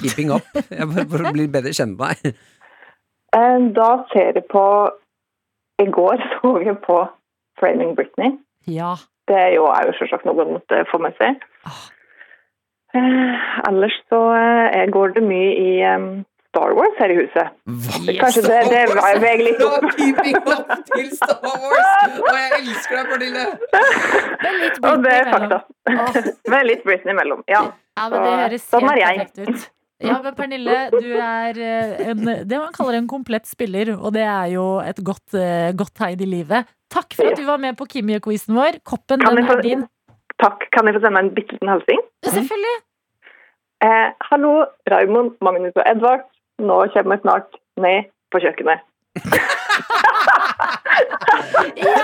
Keeping Up? For å bli bedre kjent med deg. Eh, Da ser jeg på I går så jeg på Framing Britney. Ja. Det er jo, er jo selvsagt noe man måtte få med seg. Ah. Eh, ellers så eh, går det mye i eh, Star Wars her i huset. Hva? Kanskje det, det var- jeg litt Du opp. Keeping Up til Star Wars! Og jeg elsker deg, Pernille! Og det er fakta. Med litt Britney imellom. Ja. Ja, men det høres Sånn helt er jeg. Ja, men Pernille, du er eh, en, det man kaller en komplett spiller, og det er jo et godt, eh, godt tegn i livet. Takk for at du var med på Kimie-quizen vår. Koppen, den er din. Takk. Kan jeg få sende en bitte liten hilsen? Selvfølgelig. Eh, hallo, Raymond, Magnus og Edvard. Nå kommer jeg snart ned på kjøkkenet. Ja!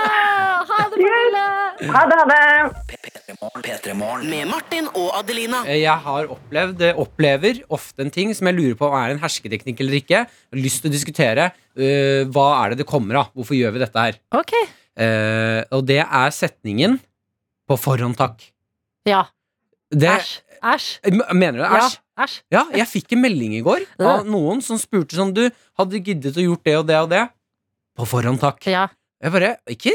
Ha det, Pernille! Ha det, ha det! P3morgen. P3morgen. Med Martin og Adelina. Eh, Jeg har opplevd, eh, opplever ofte en ting som jeg lurer på om er en hersketeknikk eller ikke. Jeg har lyst til å diskutere Uh, hva er det det kommer av. Hvorfor gjør vi dette her? Ok. Uh, og det er setningen 'på forhånd, takk'. Ja. Æsj. Æsj. Mener du det? Ja. Æsj? Æsj. Ja, jeg fikk en melding i går av noen som spurte sånn Du, hadde giddet å gjort det og det og det? På forhånd, takk. Ja. Jeg bare Ikke,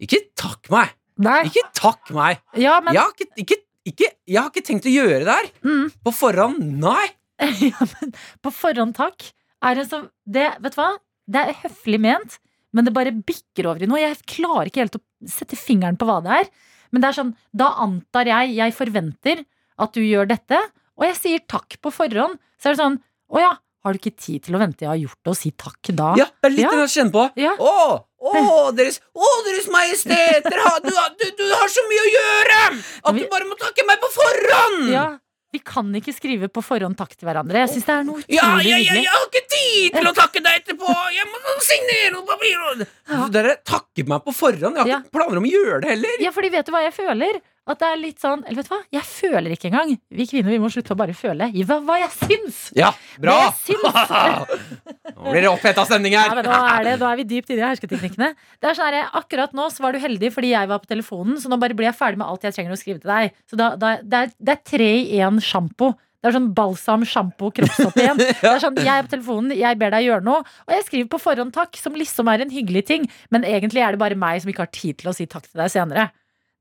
ikke takk meg! Nei. Ikke takk meg! Ja, men Jeg har ikke, ikke, ikke, jeg har ikke tenkt å gjøre det her. mm. På forhånd, nei! ja, men på forhånd takk er en sånn det, Vet du hva? Det er høflig ment, men det bare bikker over i noe. Jeg klarer ikke helt å sette fingeren på hva det er. Men det er sånn, da antar jeg, jeg forventer at du gjør dette, og jeg sier takk på forhånd. Så er det sånn, å ja, har du ikke tid til å vente jeg har gjort det, og si takk da? Ja, det er litt Ja. det jeg kjenner på. Ja. Å, å, deres, å, deres majesteter, du, har- du, du har så mye å gjøre! At du bare må takke meg på forhånd! Ja, vi kan ikke skrive på forhånd takk til hverandre. Jeg syns det er noe utrolig Ja, ja, ja, jeg har ikke tid til å takke deg etterpå! Jeg må signere noen papir! Ja. Dere takker meg på forhånd. Jeg har Ja. ikke planer om å gjøre det heller. Ja, fordi vet du hva jeg føler? At det er litt sånn Eller vet du hva? Jeg føler ikke engang. Vi kvinner vi må slutte å bare føle. Hva, hva jeg syns! Ja, bra! Det syns. Nå blir det oppheta stemning Ja, her. men nå, er det, nå er vi dypt inne i hersketeknikkene. Det er sånn her, Akkurat nå så var du heldig fordi jeg var på telefonen, så nå bare blir jeg ferdig med alt jeg trenger å skrive til deg. Så da, da, det, er, det er tre i én sjampo. Det er sånn balsam, sjampo, kroppsstopp igjen. Det er sånn, Jeg er på telefonen, jeg ber deg gjøre noe, og jeg skriver på forhånd takk, som liksom er en hyggelig ting, men egentlig er det bare meg som ikke har tid til å si takk til deg senere.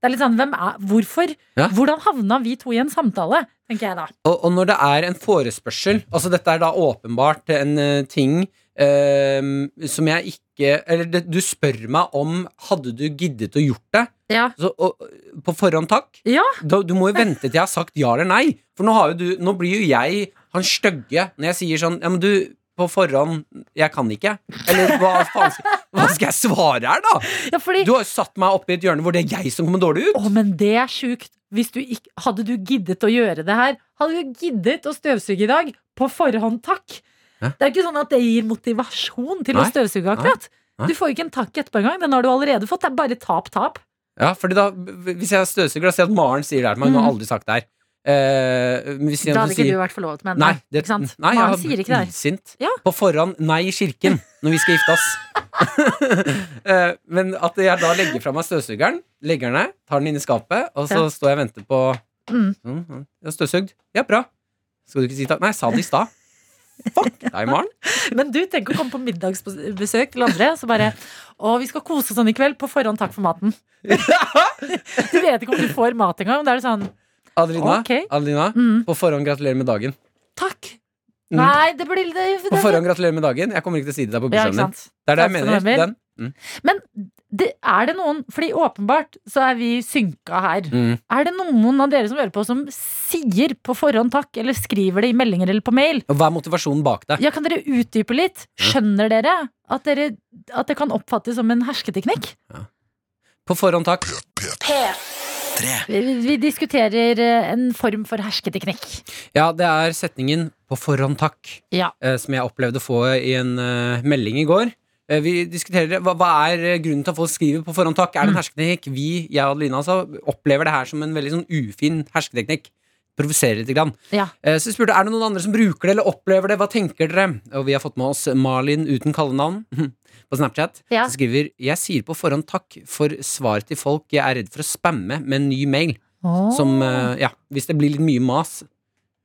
Det er litt sånn, hvem er, Hvorfor? Ja. Hvordan havna vi to i en samtale? tenker jeg da. Og, og når det er en forespørsel Altså dette er da åpenbart en uh, ting uh, som jeg ikke Eller det, du spør meg om Hadde du giddet å gjort det? Ja. Så, og, på forhånd takk? Ja. Da, du må jo vente til jeg har sagt ja eller nei. For nå, du, nå blir jo jeg han stygge når jeg sier sånn Ja, men du, på forhånd Jeg kan ikke. Eller hva faen skal, hva skal jeg svare her, da? ja, fordi Du har jo satt meg opp i et hjørne hvor det er jeg som kommer dårlig ut. Å, men det er sjukt. Hvis du ikke, hadde du giddet å gjøre det her, hadde du giddet å støvsuge i dag? På forhånd, takk. Hæ? Det er ikke sånn at det gir motivasjon til å Nei. støvsuge, akkurat. Nei. Du får jo ikke en takk etterpå engang. Den har du allerede fått. Det er bare tap-tap. Ja, fordi da, Hvis jeg støvsuger, da sier jeg at Maren sier det her til meg. Hun har aldri sagt det her. Eh, Da hadde ikke sier- du vært forlovet med Nei, det, ikke sant? nei jeg sier ikke det. Sint. Ja. På forhånd nei i kirken når vi skal gifte oss. Eh, Men at jeg da legger fra meg støvsugeren, legger den ned, tar den inn i skapet, og så Ja. står jeg og venter på Mm. Mm, støvsugd. Ja, bra. Skal du ikke si takk? Nei, jeg sa det i stad. Fuck deg, Maren. Men du, tenk å komme på middagsbesøk til andre, så bare Å, vi skal kose oss sånn i kveld. På forhånd, takk for maten. Du vet ikke om du får mat engang. Da er det sånn Adelina, okay. Adelina mm, på forhånd gratulerer med dagen. Takk. Mm. Nei, det blir det, det, På forhånd gratulerer med dagen. Jeg kommer ikke til å si det der på Ja, bursdagen din. sant. Det er det jeg mener. Den. Mm. Men det, er det noen Fordi åpenbart så er vi synka her. Mm. Er det noen av dere som hører på, som sier på forhånd takk, eller skriver det i meldinger eller på mail? Og hva er motivasjonen bak det? Ja, Kan dere utdype litt? Skjønner dere at, dere at det kan oppfattes som en hersketeknikk? På forhånd takk. Vi, vi diskuterer eh, en form for hersketeknikk. Ja, det er setningen 'på forhånd takk' Ja. eh, som jeg opplevde å få i en eh, melding i går. Vi diskuterer hva, hva er grunnen til at folk skriver 'på forhånd takk'. Er det en hersketeknikk? Vi, jeg og Adelina, altså, opplever det her som en veldig sånn ufin hersketeknikk. Provoserer litt. Grann. Ja. Så vi spurte er det noen andre som bruker det eller opplever det. Hva tenker dere? Og vi har fått med oss Malin uten kallenavn på Snapchat. Ja. Som skriver Jeg sier på forhånd takk for svar til folk jeg er redd for å spamme med en ny mail. Oh. Som, eh, ja, Hvis det blir litt mye mas.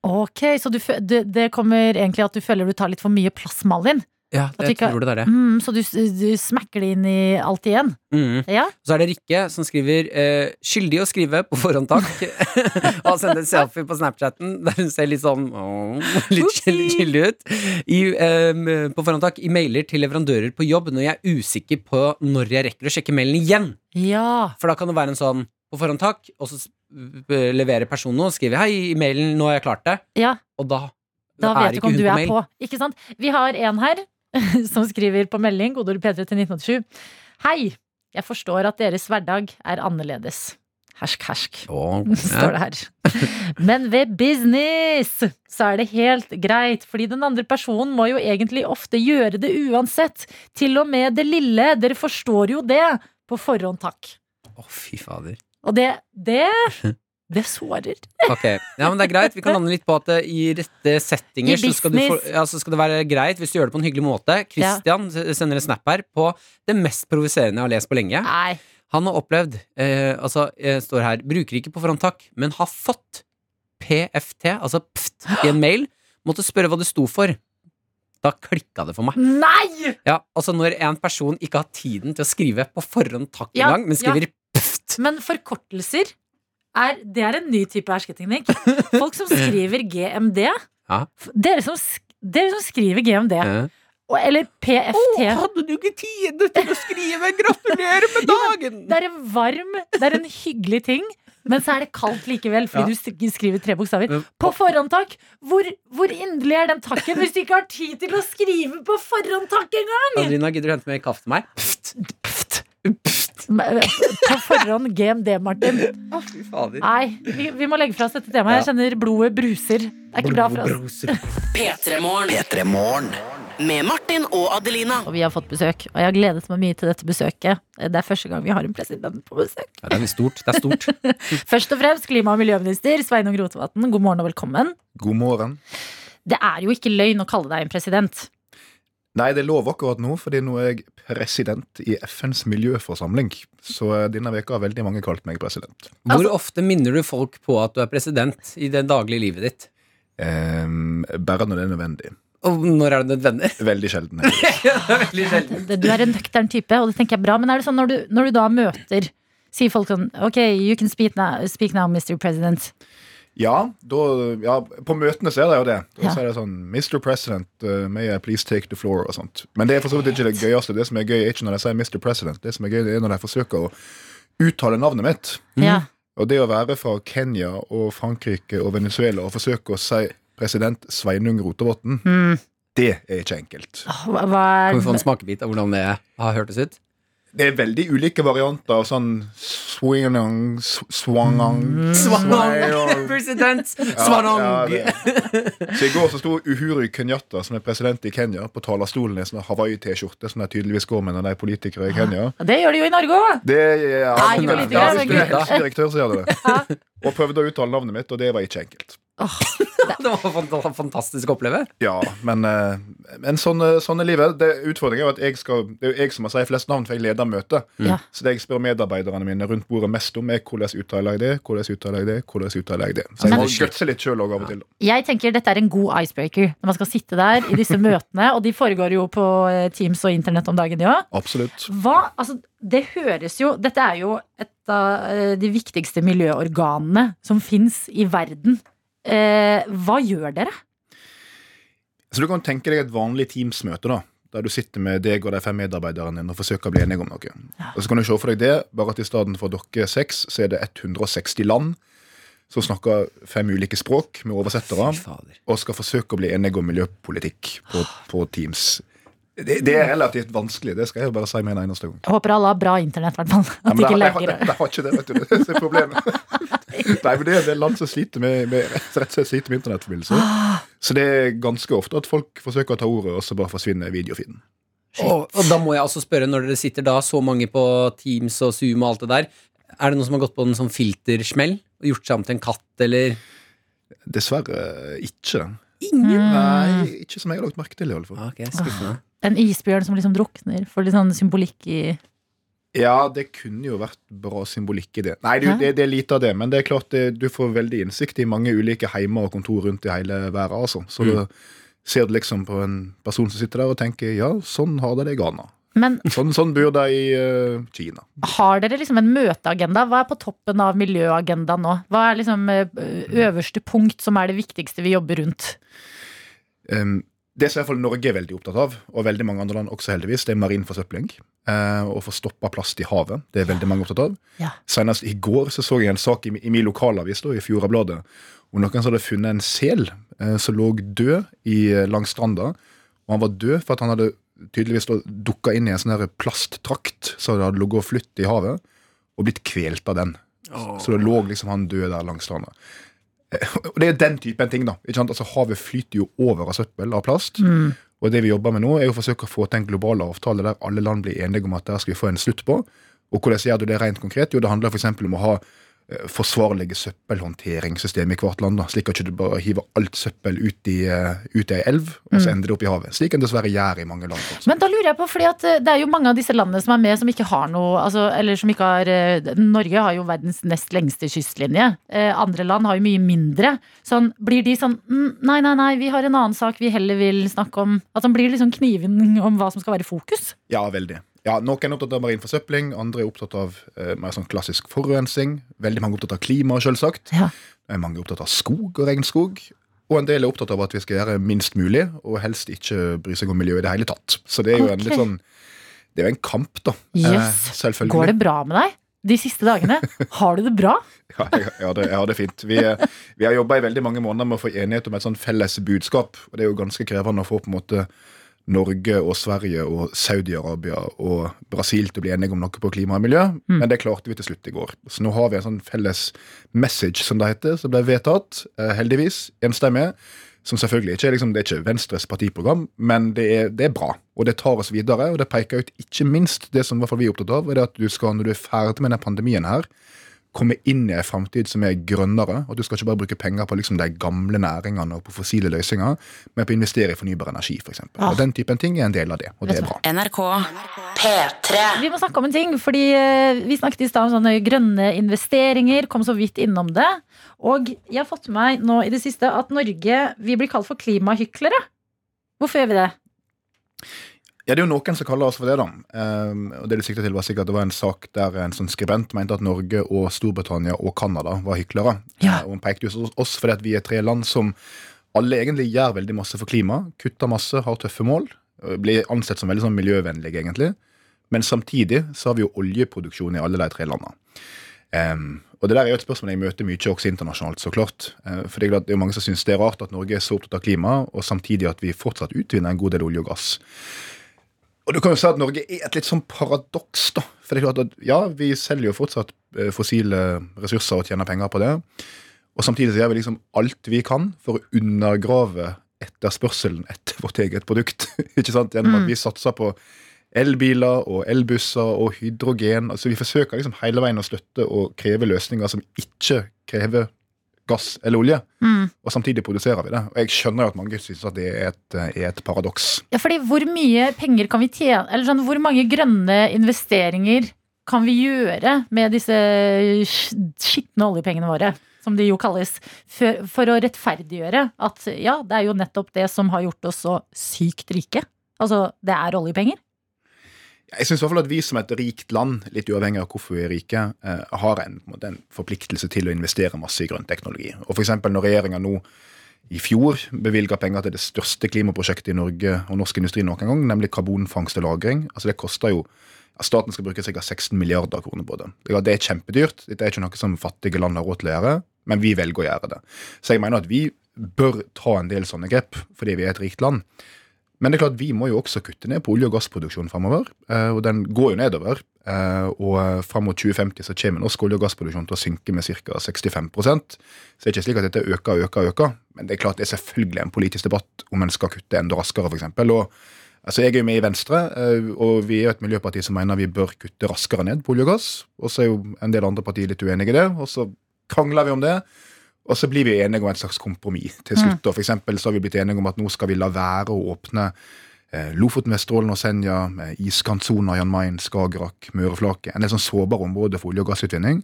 Ok, så du, det, det kommer egentlig at du føler du tar litt for mye plass, Malin? Ja, jeg ikke- tror det er det. Mm, så du, du smekker det inn i alt igjen? Mm. Ja. Så er det Rikke som skriver eh, 'skyldig å skrive på forhånd, takk'. og sender en selfie på Snapchatten der hun ser litt sånn åh, litt, skyldig ut. I, eh, på forhånd, takk. I mailer til leverandører på jobb når jeg er usikker på når jeg rekker å sjekke mailen igjen. Ja. For da kan det være en sånn på forhånd, takk, og så leverer personen noe og skriver 'hei, i mailen, nå har jeg klart det', ja. og da, Da vet du ikke om du er på. Ikke sant? Vi har en her som skriver på melding, godord P3 til 1987. Hei, jeg forstår at deres hverdag er annerledes. Hersk, hersk. Åh, står det her. Men ved business så er det helt greit, fordi den andre personen må jo egentlig ofte gjøre det uansett. Til og med det lille. Dere forstår jo det. På forhånd, takk. Å, fy fader. Og det Det, det sårer. Ok, ja, men det er greit. Vi kan lande litt på at eh, i rette settinger I så skal, du få, business. ja, så skal det være greit hvis du gjør det på en hyggelig måte. Christian sender en snap her på det mest provoserende jeg har lest på lenge. Nei. Han har opplevd eh, Altså, jeg står her Bruker ikke på forhånd takk, men har fått PFT, altså pft, i en mail. Måtte spørre hva det sto for. Da klikka det for meg. Nei! Ja, altså Når en person ikke har tiden til å skrive på forhånd takk Ja, engang, men skriver pft Men forkortelser er, det er en ny type hersketeknikk. Folk som skriver GMD. Ja. Dere, som, sk- dere som skriver GMD, Ja. og- eller PFT Å, hadde du ikke tid til å skrive 'gratulerer med dagen'? Det er en varm, det er en hyggelig ting, men så er det kaldt likevel, fordi Ja. du skriver tre bokstaver. På forhånd, takk! Hvor, hvor inderlig er den takken hvis du ikke har tid til å skrive på forhånd, takk engang? Adelina, gidder du hente mer kaffe til meg? Pft, pft, pft. På forhånd GMD, Martin. Å, fy fader. Nei, vi, vi må legge fra oss dette temaet. Jeg kjenner blodet bruser. Det er ikke bra for oss. P3 Morgen med Martin og Adelina. Og vi har fått besøk, og jeg har gledet meg mye til dette besøket. Det er første gang vi har en president på besøk. Ja, det er stort. Det er stort. Først og fremst klima- og miljøminister Sveinung Rotevatn, god morgen og velkommen. God morgen. Det er jo ikke løgn å kalle deg en president. Nei, det er lov akkurat nå, fordi nå er jeg president i FNs miljøforsamling. Så eh, denne veka har veldig mange kalt meg president. Hvor Altså- ofte minner du folk på at du er president i det daglige livet ditt? Um, bare når det er nødvendig. Og når er det nødvendig? Veldig sjelden. Veldig sjelden. Du er en nøktern type, og det tenker jeg er bra. Men er det sånn når du, når du da møter Sier folk sånn Ok, you can speak now, speak now Mr. President. Ja, da, ja, på møtene så er det jo det. Da Ja. er det sånn Mr. President, uh, may I please take the floor og sånt. Men det er for så vidt ikke det gøyeste. Det som er gøy, er ikke når de sier Mr. President. Det som er gøy, det er når de forsøker å uttale navnet mitt. Ja. Og det å være fra Kenya og Frankrike og Venezuela og forsøke å si president Sveinung Rotevatn, Mm. det er ikke enkelt. Hva, hva Kan vi få en er smakebit av hvordan det har hørtes ut? Det er veldig ulike varianter av sånn swingang, sw- swangang swang- President Ja, Svanong! ja, Så I går så sto Uhuru Kenyatta, som er president i Kenya, på talerstolen i sånn Hawaii-T-skjorte, som de tydeligvis går med når de er politikere i Kenya. Det gjør de jo i Norge òg! Det er ja, Nei, ja, er helsedirektør som gjør det. Og prøvde å uttale navnet mitt, og det var ikke enkelt. Det var fantastisk å oppleve. Ja, men, eh, men sånn, eh, sånn er livet. Det, utfordringen er jo at jeg skal, det er jo jeg som må si flest navn, for jeg leder møtet. Mm. Så det jeg spør medarbeiderne mine rundt bordet mest om, er hvordan uttaler jeg det, hvordan uttaler jeg det, hvordan uttaler jeg det. Så jeg Men- må gutse litt sjøl òg av og til. Jeg tenker dette er en god icebreaker når man skal sitte der i disse møtene. Og de foregår jo på eh, Teams og internett om dagen, de òg. Absolutt. Hva, altså, det høres jo Dette er jo et av de viktigste miljøorganene som fins i verden. Eh, hva gjør dere? Så du kan tenke deg et vanlig Teams-møte, da. Der du sitter med deg og de fem medarbeiderne dine og forsøker å bli enige om noe. Og så kan du se for deg det, bare at i stedet for dere seks, så er det 160 land som snakker fem ulike språk med oversettere, og skal forsøke å bli enige om miljøpolitikk på, på Teams. Det, det er relativt vanskelig, det skal jeg jo bare si med en eneste gang. Jeg håper alle har bra internett, i hvert fall. At de ikke legger det. de har ikke det, vet du. Det er problemet. Nei, men det er en del land som sliter med, med, rett og slett sliter med internettforbindelse. Så det er ganske ofte at folk forsøker å ta ordet, og så bare forsvinner videofiden. Og, og da må jeg altså spørre, når dere sitter da så mange på Teams og Zoom og alt det der, er det noen som har gått på en sånn filtersmell og gjort seg om til en katt, eller Dessverre ikke. Mm. Nei, ikke som jeg har lagt merke til, i alle fall. Okay, skuffende. En isbjørn som liksom drukner, For litt sånn symbolikk i Ja, det kunne jo vært bra symbolikk i det. Nei, det, det, det er lite av det, men det er klart det, du får veldig innsikt i mange ulike heimer og kontor rundt i hele verden, altså. Så Mm. du ser du liksom på en person som sitter der og tenker ja, sånn har de det i Ghana. Men Sånn, sånn bor de i uh, Kina. har dere liksom en møteagenda? Hva er på toppen av miljøagendaen nå? Hva er liksom eh, øverste punkt som er det viktigste vi jobber rundt? Um, det som i hvert fall Norge er veldig opptatt av, og veldig mange andre land også heldigvis, det er marin forsøpling. Uh, og få stoppa plast i havet. Det er veldig mange opptatt av. Ja. Senest i går så, så jeg en sak i, i min lokalavis da, i Fjordabladet hvor noen som hadde funnet en sel eh, som lå død i, eh, langs stranda. Og han var død for at han hadde tydeligvis dukka inn i en sånn plasttrakt som hadde ligget og flytt i havet, og blitt kvelt av den. Så det lå liksom han død der langs stranda. Eh, Og det er den typen ting, da. Ikke sant? Altså, havet flyter jo over av søppel, av plast. Og det vi jobber med nå, er å forsøke å få til en global avtale der alle land blir enige om at der skal vi få en slutt på. Og hvordan gjør du det rent konkret? Jo, det handler f.eks. om å ha forsvarlige søppelhåndteringssystem i hvert land. da, Slik at du ikke bare hiver alt søppel ut i, eh, ut i ei elv, og så ender det opp i havet. Slik en dessverre gjør i mange land. også. Men da lurer jeg på, fordi at eh, det er jo mange av disse landene som er med som ikke har noe altså, Eller som ikke har eh, Norge har jo verdens nest lengste kystlinje. Eh, andre land har jo mye mindre. Sånn, blir de sånn mm, Nei, nei, nei, vi har en annen sak vi heller vil snakke om. At de blir liksom kniven om hva som skal være fokus. Ja, veldig. Ja, Noen er opptatt av marin forsøpling, andre er opptatt av eh, mer sånn klassisk forurensning. Veldig mange er opptatt av klima, selvsagt. Ja. Mange er opptatt av skog og regnskog. Og en del er opptatt av at vi skal gjøre minst mulig, og helst ikke bry seg om miljøet i det hele tatt. Så det er jo en litt sånn Det er jo en kamp, da. Yes. Eh, selvfølgelig. Går det bra med deg de siste dagene? Har du det bra? Ja, jeg, jeg, har det, jeg har det fint. Vi, eh, vi har jobba i veldig mange måneder med å få enighet om et sånn felles budskap. Og det er jo ganske krevende å få på en måte Norge og Sverige og Saudi-Arabia og Brasil til å bli enige om noe på klima og miljø. Men det klarte vi til slutt i går. Så nå har vi en sånn felles message, som det heter, som ble vedtatt, eh, heldigvis, enstemmig. Som selvfølgelig ikke er liksom, det er ikke Venstres partiprogram, men det er, det er bra. Og det tar oss videre, og det peker ut ikke minst det som vi er opptatt av, er at du skal, når du er ferdig med denne pandemien her, komme inn i en framtid som er grønnere. Og du skal ikke bare bruke penger på liksom de gamle næringene og på fossile løsninger, men på å investere i fornybar energi, f.eks. Ah. Og den typen ting er en del av det, og det er bra. NRK P3. Vi må snakke om en ting, fordi eh, vi snakket i stad om sånne grønne investeringer, kom så vidt innom det. Og jeg har fått med meg nå i det siste at Norge vi blir kalt for klimahyklere. Hvorfor gjør vi det? Ja, det er jo noen som kaller oss for det, da. Um, og det du sikta til, var sikkert at det var en sak der en sånn skribent mente at Norge og Storbritannia og Canada var hyklere. Ja. Eh, Og hun pekte jo oss fordi at vi er tre land som alle egentlig gjør veldig masse for klima, kutter masse, har tøffe mål, blir ansett som veldig sånn miljøvennlige, egentlig. Men samtidig så har vi jo oljeproduksjon i alle de tre landene. Um, og det der er jo et spørsmål jeg møter mye også internasjonalt, så klart. For det det er jo mange som syns det er rart at Norge er så opptatt av klima, og samtidig at vi fortsatt utvinner en god del olje og gass. Og du kan jo si at Norge er et litt sånn paradoks, da. For det er klart at ja, vi selger jo fortsatt eh, fossile ressurser og tjener penger på det. Og samtidig så gjør vi liksom alt vi kan for å undergrave etterspørselen etter vårt eget produkt. ikke sant? Gjennom at vi satser på elbiler og elbusser og hydrogen. Altså Vi forsøker liksom hele veien å støtte og kreve løsninger som ikke krever gass eller olje. Og samtidig produserer vi det. Og jeg skjønner jo at mange syns at det er et, er et paradoks. Ja, fordi hvor mye penger kan vi tjene Eller sånn, hvor mange grønne investeringer kan vi gjøre med disse sk- skitne oljepengene våre? Som de jo kalles. For, for å rettferdiggjøre at ja, det er jo nettopp det som har gjort oss så sykt rike. Altså, det er oljepenger. Jeg fall at vi som et rikt land, litt uavhengig av hvorfor vi er rike, eh, har en, en, forpliktelse til å investere masse i grønn teknologi. Og eksempel når regjeringa nå i fjor bevilga penger til det største klimaprosjektet i Norge og norsk industri noen gang, nemlig karbonfangst og -lagring. Altså det koster jo at Staten skal bruke ca. 16 milliarder kroner på det. Det er kjempedyrt. Dette er ikke noe som fattige land har råd til å gjøre, men vi velger å gjøre det. Så jeg mener at vi bør ta en del sånne grep, fordi vi er et rikt land. Men det er klart, vi må jo også kutte ned på olje- og gassproduksjonen framover. eh, Og den går jo nedover. eh, Og fram mot 2050 så kommer norsk olje- og gassproduksjon til å synke med ca. 65% Så det er ikke slik at dette øker og øker og øker. Men det er klart det er selvfølgelig en politisk debatt om en skal kutte enda raskere, f.eks. Altså, jeg er jo med i Venstre, eh, og vi er et miljøparti som mener vi bør kutte raskere ned på olje og gass. Og så er jo en del andre partier litt uenige i det, og så krangler vi om det. Og så blir vi enige om et slags kompromiss til slutt. og For så har vi blitt enige om at nå skal vi la være å åpne eh, Lofoten, Vesterålen og Senja, eh, iskantsona, Jan Mayen, Skagerrak, Møreflake. En del sånn sårbare områder for olje- og gassutvinning.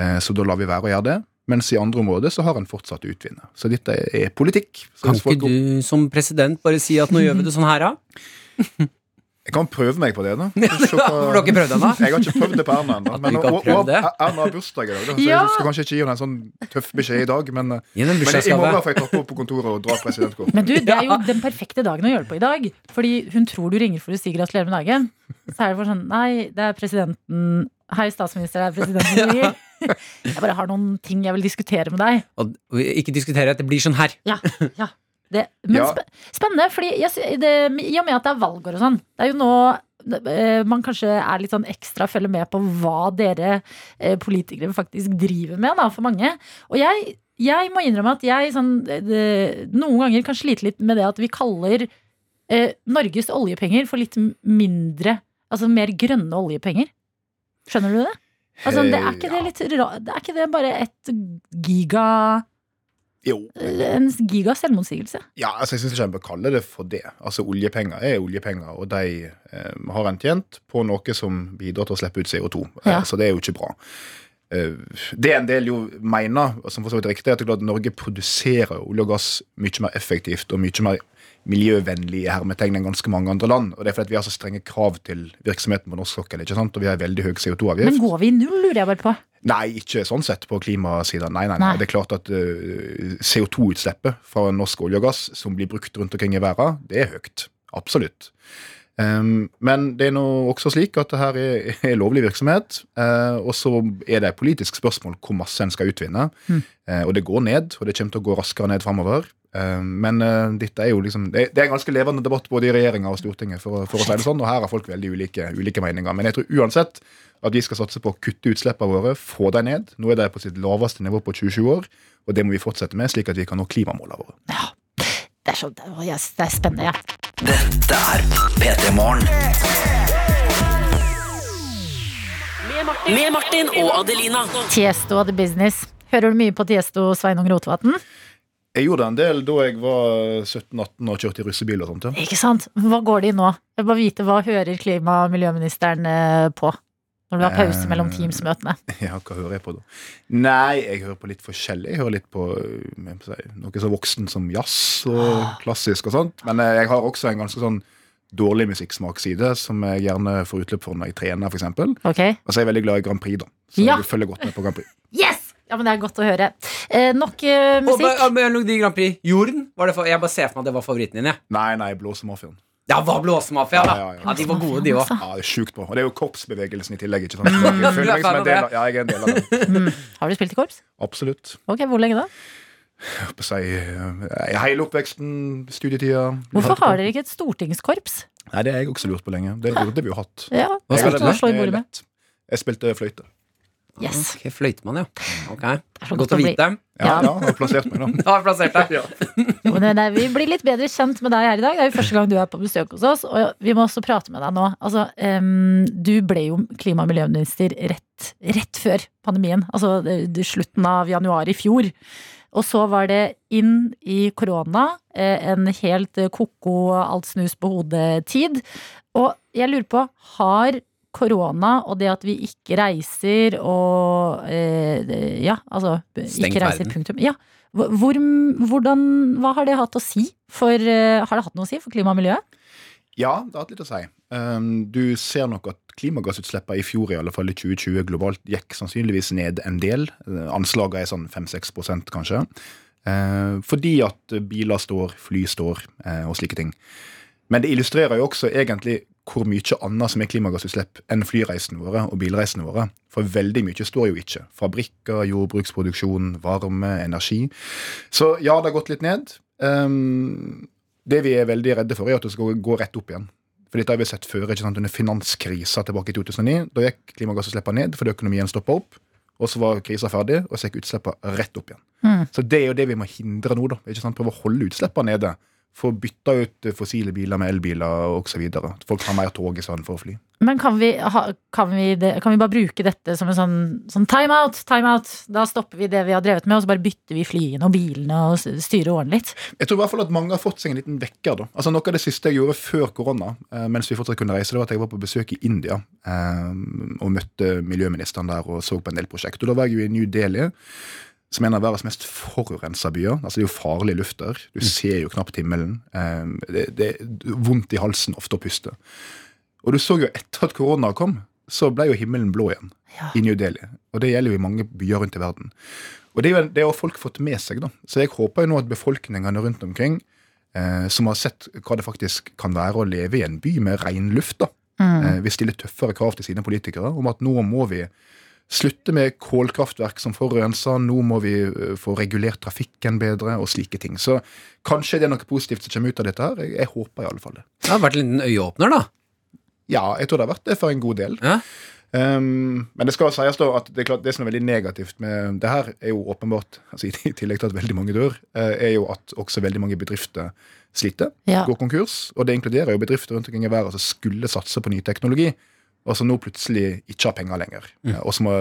Eh, så da lar vi være å gjøre det. Mens i andre områder så har en fortsatt å utvinne. Så dette er politikk. Så Kan folk- ikke du som president bare si at nå gjør vi det sånn her, da? Jeg kan prøve meg på det, da. For har dere prøvd ennå? Jeg har ikke prøvd det på Erna ennå. Men? Erna har bursdag i dag, da, så jeg skal kanskje ikke gi henne en sånn tøff beskjed i dag. Men, men i morgen får jeg tappe opp på kontoret og dra presidentkort. Men du, det er jo den perfekte dagen å gjøre det på i dag. Fordi hun tror du ringer for å si gratulerer med dagen. Så er det bare sånn Nei, det er presidenten Hei, statsminister, det er presidenten som ringer. Jeg bare har noen ting jeg vil diskutere med deg. Og og ikke diskutere at det blir sånn her. Ja, ja. Det, men Ja. sp spennende, fordi jeg, det, i og med at det er valgår og sånn Det er jo nå eh, man kanskje er litt sånn ekstra følger med på hva dere eh, politikere faktisk driver med, da, for mange. Og jeg, jeg må innrømme at jeg sånn, det, noen ganger kan slite litt med det at vi kaller eh, Norges oljepenger for litt mindre Altså mer grønne oljepenger. Skjønner du det? Altså, det er ikke det litt rart Det er ikke det bare et giga Jo. En giga selvmotsigelse? Ja, altså jeg syns ikke en bør kalle det for det. Altså Oljepenger er oljepenger, og de eh, har en tjent på noe som bidrar til å slippe ut CO2. Ja. Eh, så det er jo ikke bra. Eh, det en del jo mener, som for så vidt er riktig, er at Norge produserer olje og gass mye mer effektivt og mye mer miljøvennlig i hermetegn enn ganske mange andre land. Og det er fordi vi har så strenge krav til virksomheten på norsk sokkel, ikke sant? og vi har veldig høy CO2-avgift. Men går vi i null, lurer jeg bare på. Nei, ikke sånn sett på klimasiden. Nei, nei, nei. Nei. Det er klart at uh, CO2-utslippet fra norsk olje og gass som blir brukt rundt omkring i verden, det er høyt. Absolutt. Um, men det er nå også slik at det her er, er lovlig virksomhet, Uh, og så er det et politisk spørsmål hvor masse en skal utvinne. Eh, og det går ned, og det kommer til å gå raskere ned framover. Uh, men eh, dette er jo liksom det, det er en ganske levende debatt både i regjeringa og Stortinget, for, for å si det sånn, og her har folk veldig ulike, ulike meninger. Men jeg tror uansett at vi skal satse på å kutte utslippene våre, få dem ned. Nå er de på sitt laveste nivå på 27 år, og det må vi fortsette med, slik at vi kan nå klimamålene våre. Det er, så, det er, det er spennende, ja. Dette er P3 Morgen. Med Martin og Adelina. Tiesto og The Business. Hører du mye på Tiesto Sveinung Rotevatn? Jeg gjorde en del da jeg var 17-18 og kjørte i russebil og sånt. Ja. Ikke sant? Hva går det i nå? Jeg vil bare vite hva hører klima- og miljøministeren eh, på? Når du har pause Eh, mellom Teams-møtene. Ja, hva hører jeg på da? Nei, jeg hører på litt forskjellig. Jeg hører litt på må si, noe så voksen som jazz og klassisk og sånt. Men eh, jeg har også en ganske sånn dårlig musikksmakside som jeg gjerne får utløp for når jeg trener, f.eks. Okay. Og så er jeg veldig glad i Grand Prix, da. Så Ja. jeg følger godt med på Grand Prix. Yes! Ja, men Det er godt å høre. Eh, nok eh, musikk. Oh, Melodi Grand Prix. Jorden? Var det for, jeg bare ser for meg at det var favoritten din. Ja, Nei, nei, Blåsemafiaen. Ja var Blåsemafia, da? Ja, ja, ja. Ja, De var gode, de òg. Ja, det er sjukt bra. Og det er jo korpsbevegelsen i tillegg. ikke sant? Jeg føler meg som en del av, ja, jeg er en del av det. Har du spilt i korps? Absolutt. Ok, Hvor lenge da? På seg eh, Hele oppveksten, studietida. Hvorfor har dere ikke et stortingskorps? Nei, Det har jeg også lurt på lenge. Det burde vi jo hatt. Ja, Hva spilte du å slå i bordet med? Jeg spilte fløyte. Yes. Ok, Fløytemann, ja. Ok, så Godt godt å å bli- vite. Ja, Ja. ja, har plassert meg, da. Da har jeg plassert deg. Jo, Men det, vi blir litt bedre kjent med deg her i dag. Det er jo første gang du er på besøk hos oss. Og vi må også prate med deg nå. Altså, em, du ble jo klima- og miljøminister rett, rett før pandemien. Altså det, det, slutten av januar i fjor. Og så var det inn i korona. eh, En helt eh, ko-ko, alt snus på hodet-tid. Og jeg lurer på, har korona og det at vi ikke reiser og eh, Ja, altså Stengt ikke reiser, verden. punktum. Ja. Hvor, hvordan, hva har det hatt å si for eh, Har det hatt noe å si for klima og miljø? Ja, det har hatt litt å si. Um, du ser nok at klimagassutslippene i fjor, i alle fall i 2020 globalt, gikk sannsynligvis ned en del. Anslaget Anslagene er sånn 5-6 kanskje. Uh, fordi at biler står, fly står uh, og slike ting. Men det illustrerer jo også egentlig hvor mye annet som er klimagassutslipp enn flyreisene våre og bilreisene våre. For veldig mye står jo ikke. Fabrikker, jordbruksproduksjon, varme, energi. Så ja, det har gått litt ned. Um, det vi er veldig redde for, er at det skal gå rett opp igjen. For dette har vi sett før, ikke sant? Under finanskrisa tilbake i 2009. Da gikk klimagassutslippene ned fordi økonomien stoppa opp. Og så var krisa ferdig, og så gikk utslippene rett opp igjen. Mm. Så det er jo det vi må hindre nå. da, ikke sant? Prøve å holde utslippene nede. Få bytta ut fossile biler med elbiler osv. Folk har mer tog istedenfor fly. Men kan vi, ha, kan, vi det, kan vi bare bruke dette som en sånn, sånn time out, time? Da stopper vi det vi har drevet med, og så bare bytter vi flyene og bilene og styrer og litt. Jeg tror i hvert fall at mange har fått seg en liten vekker. da. Altså Noe av det siste jeg gjorde før korona, eh, mens vi fortsatt kunne reise, det var at jeg var på besøk i India eh, og møtte miljøministeren der og så på en del prosjekt. Og Da var jeg jo i New Delhi som er en av verdens mest forurensa byer. Altså Det er jo farlig luft der. Du ser jo knapt himmelen. Eh, det, det er vondt i halsen ofte å puste. Og du så jo etter at korona kom, så ble jo himmelen blå igjen Ja. i New Delhi. Og det gjelder jo i mange byer rundt i verden. Og det, jo, det har folk fått med seg, da. Så jeg håper jo nå at befolkningene rundt omkring, eh, som har sett hva det faktisk kan være å leve i en by med ren luft, da, eh, vil stille tøffere krav til sine politikere om at nå må vi slutte med kålkraftverk som forurenser, nå må vi eh, få regulert trafikken bedre, og slike ting. Så kanskje det er noe positivt som kommer ut av dette her. Jeg, jeg håper i alle fall det. Det har vært en liten øyeåpner, da. Ja, jeg tror det har vært det for en god del. Ja. Um, men det skal sies da at det, er klart, det som er veldig negativt med det her, er jo åpenbart, altså i tillegg til at veldig mange dør, eh, er jo at også veldig mange bedrifter sliter, Ja. går konkurs. Og det inkluderer jo bedrifter rundt omkring i verden som skulle satse på ny teknologi, og som nå plutselig ikke har penger lenger. Mm. Og som må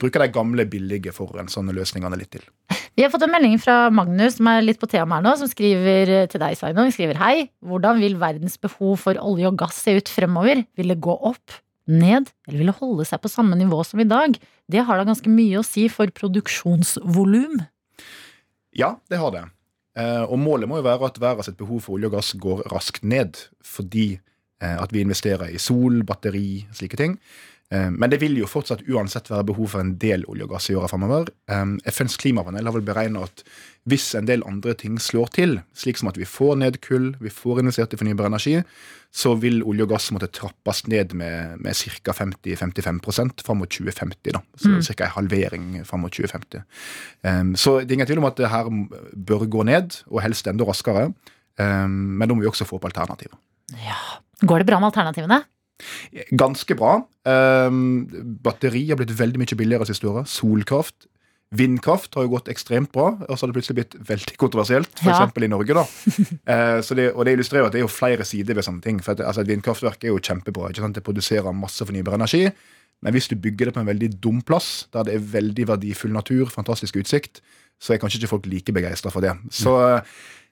bruke de gamle, billige forurensende løsningene litt til. Vi har fått en melding fra Magnus som er litt på temaet her nå, som skriver eh, til deg, Sveinung. Skriver hei. Hvordan vil verdens behov for olje og gass se ut fremover? Vil det gå opp, ned, eller vil det holde seg på samme nivå som i dag? Det har da ganske mye å si for produksjonsvolum. Ja, det har det. Eh, og målet må jo være at verdens sitt behov for olje og gass går raskt ned, fordi eh, at vi investerer i sol, batteri, slike ting. Eh, men det vil jo fortsatt uansett være behov for en del olje og gass i åra framover. Eh, FNs klimapanel har vel beregna at hvis en del andre ting slår til, slik som at vi får ned kull, vi får investert i fornybar energi, så vil olje og gass måtte trappes ned med, med ca. 50-55% fram mot 2050. da, Så Mm. ca. en halvering fram mot 2050. Um, så det er ingen tvil om at det her bør gå ned, og helst enda raskere. Um, men da må vi også få opp alternativer. Går det bra med alternativene? Ganske bra. Um, batteri har blitt veldig mye billigere siste året. Solkraft. Vindkraft har jo gått ekstremt bra, og så har det plutselig blitt veldig kontroversielt, For Ja. i Norge. da. Eh, så det, og det illustrerer at det er jo flere sider ved sånne ting. for at, altså, Et vindkraftverk er jo kjempebra. ikke sant? Det produserer masse fornybar energi. Men hvis du bygger det på en veldig dum plass, der det er veldig verdifull natur, fantastisk utsikt, så er kanskje ikke folk like begeistra for det. Så eh,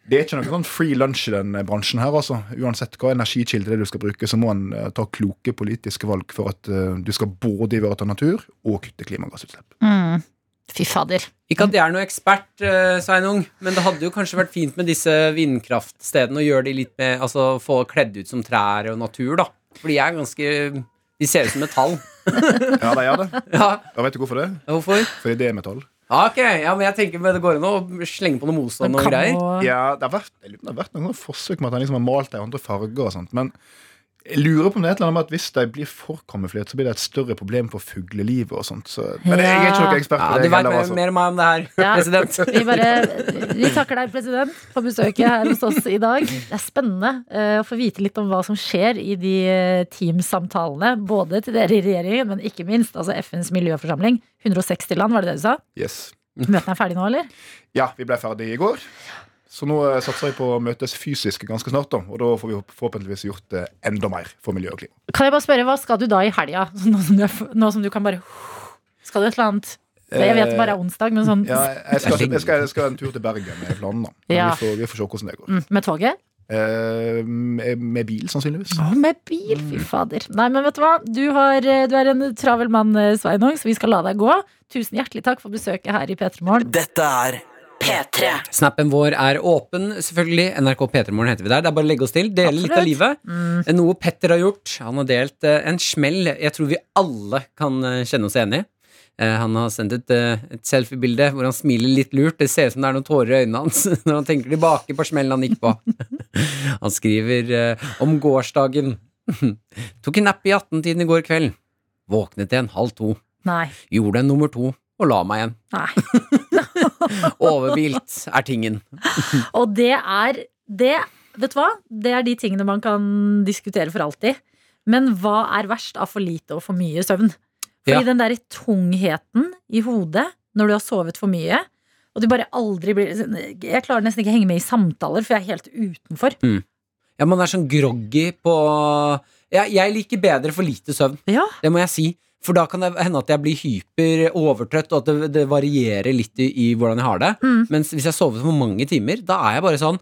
det er ikke noe sånn free lunch i den eh, bransjen her. altså. Uansett hva energikilde det er du skal bruke, så må en eh, ta kloke politiske valg for at eh, du skal både ivareta natur og kutte klimagassutslipp. Mm. Fy fader. Ikke at jeg er noe ekspert, eh, Sveinung, men det hadde jo kanskje vært fint med disse vindkraftstedene å gjøre de litt med Altså få kledd ut som trær og natur, da. For de er ganske De ser ut som metall. Ja, de gjør det. Ja, Og vet du hvorfor det? hvorfor? Fordi det er metall. Ok, ja, men jeg tenker det går an å slenge på noe motstand og greier. Ja, det har vært, jeg lurer på om det har vært noen forsøk med at han liksom har malt det i andre farger og sånt, men jeg lurer på om det er et eller annet med at hvis de blir for kamuflert, så blir det et større problem for fuglelivet og sånt. Så, men jeg er ikke noen ekspert Ja, på du det veit heller, vet altså. mer om meg om det her, Ja. president. Vi, bare, vi takker deg, president, for besøket her hos oss i dag. Det er spennende eh, å få vite litt om hva som skjer i de eh, teamsamtalene. Både til dere i regjeringen, men ikke minst altså FNs miljøforsamling. 160 land, var det det du sa? Yes. Møtene er ferdig nå, eller? Ja, vi ble ferdig i går. Så nå eh, satser jeg på å møtes fysisk ganske snart, da, og da får vi forhåpentligvis gjort det enda mer for miljø og klima. Kan jeg bare spørre, Hva skal du da i helga? Nå som du, nå som du kan bare Skal du et eller annet? Jeg vet det bare er onsdag, men sånn Ja, jeg skal, jeg skal, jeg skal en tur til Bergen med planen, da. Ja. Vi, får, vi får se hvordan det går. mm, Med toget? Eh, med, med bil, sannsynligvis. Å, med bil, fy fader. Nei, men vet du hva? Du, har, eh, du er en travel mann, eh, Sveinung, så vi skal la deg gå. Tusen hjertelig takk for besøket her i P3 Morgen. Dette er P3. Snappen vår er åpen, selvfølgelig. NRK P3morgen heter vi der. Det er bare å legge oss til. Dele litt av livet. Mm. Noe Petter har gjort. Han har delt eh, en smell jeg tror vi alle kan eh, kjenne oss enig i. Eh, Han har sendt eh, et selfiebilde hvor han smiler litt lurt. Det ser ut som det er noen tårer i øynene hans når han tenker tilbake på smellen han gikk på. Han skriver om gårsdagen. Tok en napp i 18-tiden i går kveld. Våknet igjen halv to. Nei. Gjorde en nummer to og la meg igjen. Nei. Overhvilt er tingen. Og det er det, Vet du hva? Det er de tingene man kan diskutere for alltid. Men hva er verst av for lite og for mye søvn? Fordi Ja. den derre tungheten i hodet når du har sovet for mye, og du bare aldri blir Jeg klarer nesten ikke å henge med i samtaler, for jeg er helt utenfor. Ja, man er sånn groggy på jeg, jeg liker bedre for lite søvn. Ja. Det må jeg si. For da kan det hende at jeg blir hyper overtrøtt, og at det, det varierer litt i, i hvordan jeg har det. Mm. Mens hvis jeg sover for mange timer, da er jeg bare sånn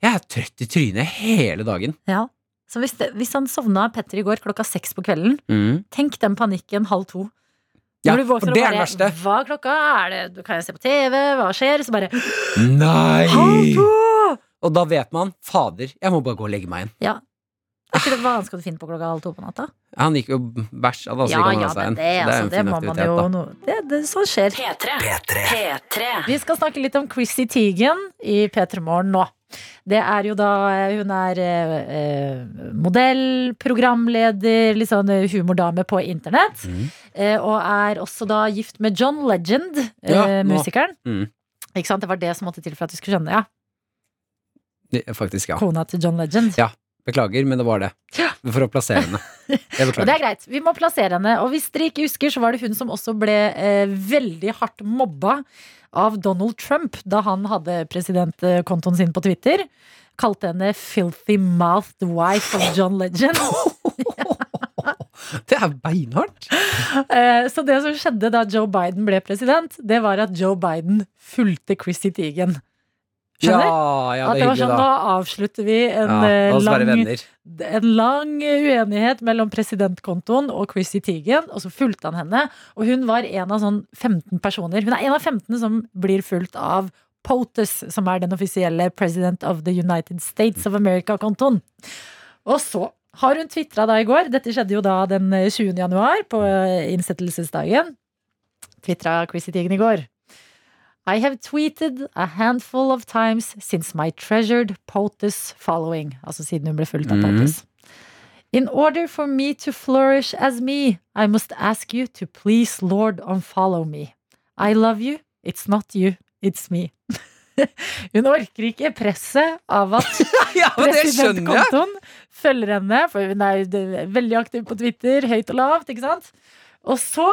Jeg er trøtt i trynet hele dagen. Ja. Så hvis, det, hvis han sovna Petter i går klokka seks på kvelden, Mm. tenk den panikken halv to. Ja, for det er bare det verste. Hva er klokka? Er det, kan jeg se på TV? Hva skjer? Så bare Nei! Halv to! Og da vet man fader, jeg må bare gå og legge meg igjen. Ja. Er ikke det, vanskelig skal du finne på klokka halv to på natta? Han gikk jo bæsj. Ja, ja, men det, Så altså, det fin må man jo no, det, det, Sånn skjer. P3. P3. Vi skal snakke litt om Chrissy Teigen i P3 Morgen nå. Det er jo da Hun er eh, eh, modell, programleder, litt sånn eh, humordame på internett. Mm. Eh, og er også da gift med John Legend, eh, Ja, musikeren. Mm. Ikke sant? Det var det som måtte til for at du skulle skjønne, ja. Faktisk, ja. Kona til John Legend. Ja. Beklager, men det var det. For å plassere henne. Og det er greit. Vi må plassere henne. Og hvis dere ikke husker, så var det hun som også ble eh, veldig hardt mobba av Donald Trump da han hadde presidentkontoen sin på Twitter. Kalte henne 'filthy mouthed wife of John Legend'. Det er beinhardt. Eh, så det som skjedde da Joe Biden ble president, det var at Joe Biden fulgte Chrissy Teigen. Skjønner? Ja, ja, at det var hyggelig, sånn, da. Nå avslutter vi en, Ja, eh, lang, en lang uenighet mellom presidentkontoen og Chrissy Teigen, og så fulgte han henne. Og hun var en av sånn 15 personer. Hun er en av 15 som blir fulgt av POTUS, som er den offisielle President of the United States of America-kontoen. Og så har hun tvitra da i går, dette skjedde jo da den 20. januar, på eh, innsettelsesdagen. Tvitra Chrissy Teigen i går. I have tweeted a handful of times since my treasured POTUS following. Altså siden hun ble fulgt av Mhm. POTUS. In order for me to flourish as me, I must ask you to please Lord unfollow me. I love you. It's not you. It's me. Hun orker ikke presset av at Ja, presidentkontoen følger henne, for hun er veldig aktiv på Twitter, høyt og lavt, ikke sant? Og så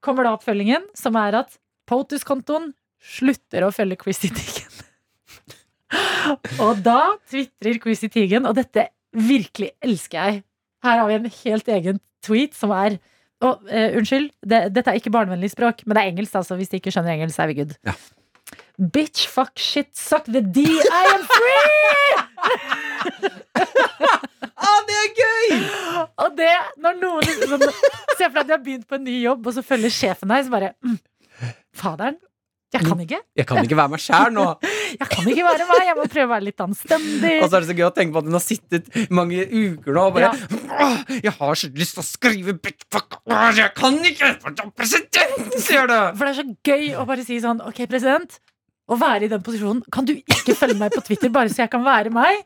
kommer da oppfølgingen, som er at POTUS-kontoen slutter å følge Chrissy Teigen. og da tvitrer Chrissy Teigen, og dette virkelig elsker jeg. Her har vi en helt egen tweet som er og, uh, Unnskyld, det, dette er ikke barnevennlig språk, men det er engelsk, altså. Hvis de ikke skjønner engelsk, så er vi good. Ja. Bitch, fuck, shit, suck the D, I am free! Ah, det er gøy! Og det, når noen liksom, Se for deg at du har begynt på en ny jobb, og så følger sjefen deg, så bare mm, Faderen, jeg kan ikke. Jeg kan ikke være meg sjæl nå. Jeg kan ikke være meg. Jeg må prøve å være litt anstendig. Og så er det så gøy å tenke på at hun har sittet mange uker nå og bare ja. Jeg har så lyst til å skrive Bitfuck! Jeg kan ikke! For presidenten sier det! For det er så gøy å bare si sånn Ok, president. Å være i den posisjonen. Kan du ikke følge meg på Twitter, bare så jeg kan være meg?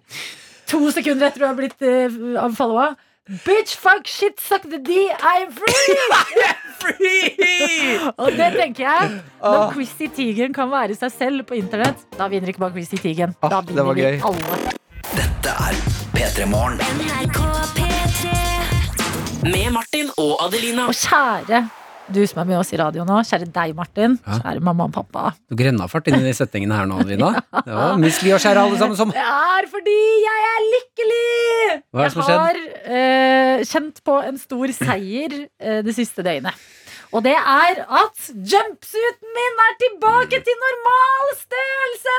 To sekunder etter du har blitt uh, unfollowa. Bitch, fuck, shit, suck the D, I'm free! I'm Free! Og det tenker jeg. Når Åh. Chrissy Teigen kan være seg selv på internett, da vinner ikke bare Chrissy Teigen. Ah, Da det vinner vi gøy. alle. Dette er P3 Morgen. NRK P3. Med Martin og Adelina. Og kjære du som er med oss i radio nå, kjære deg, Martin. Ja. Kjære mamma og pappa. Du grenna fart inn i setningene her nå. Det var Missly og kjære alle sammen som Det er fordi jeg er lykkelig! Hva er det som har skjedd? jeg har uh, kjent på en stor seier uh, det siste døgnet. Og det er at jumpsuiten min er tilbake til normal størrelse!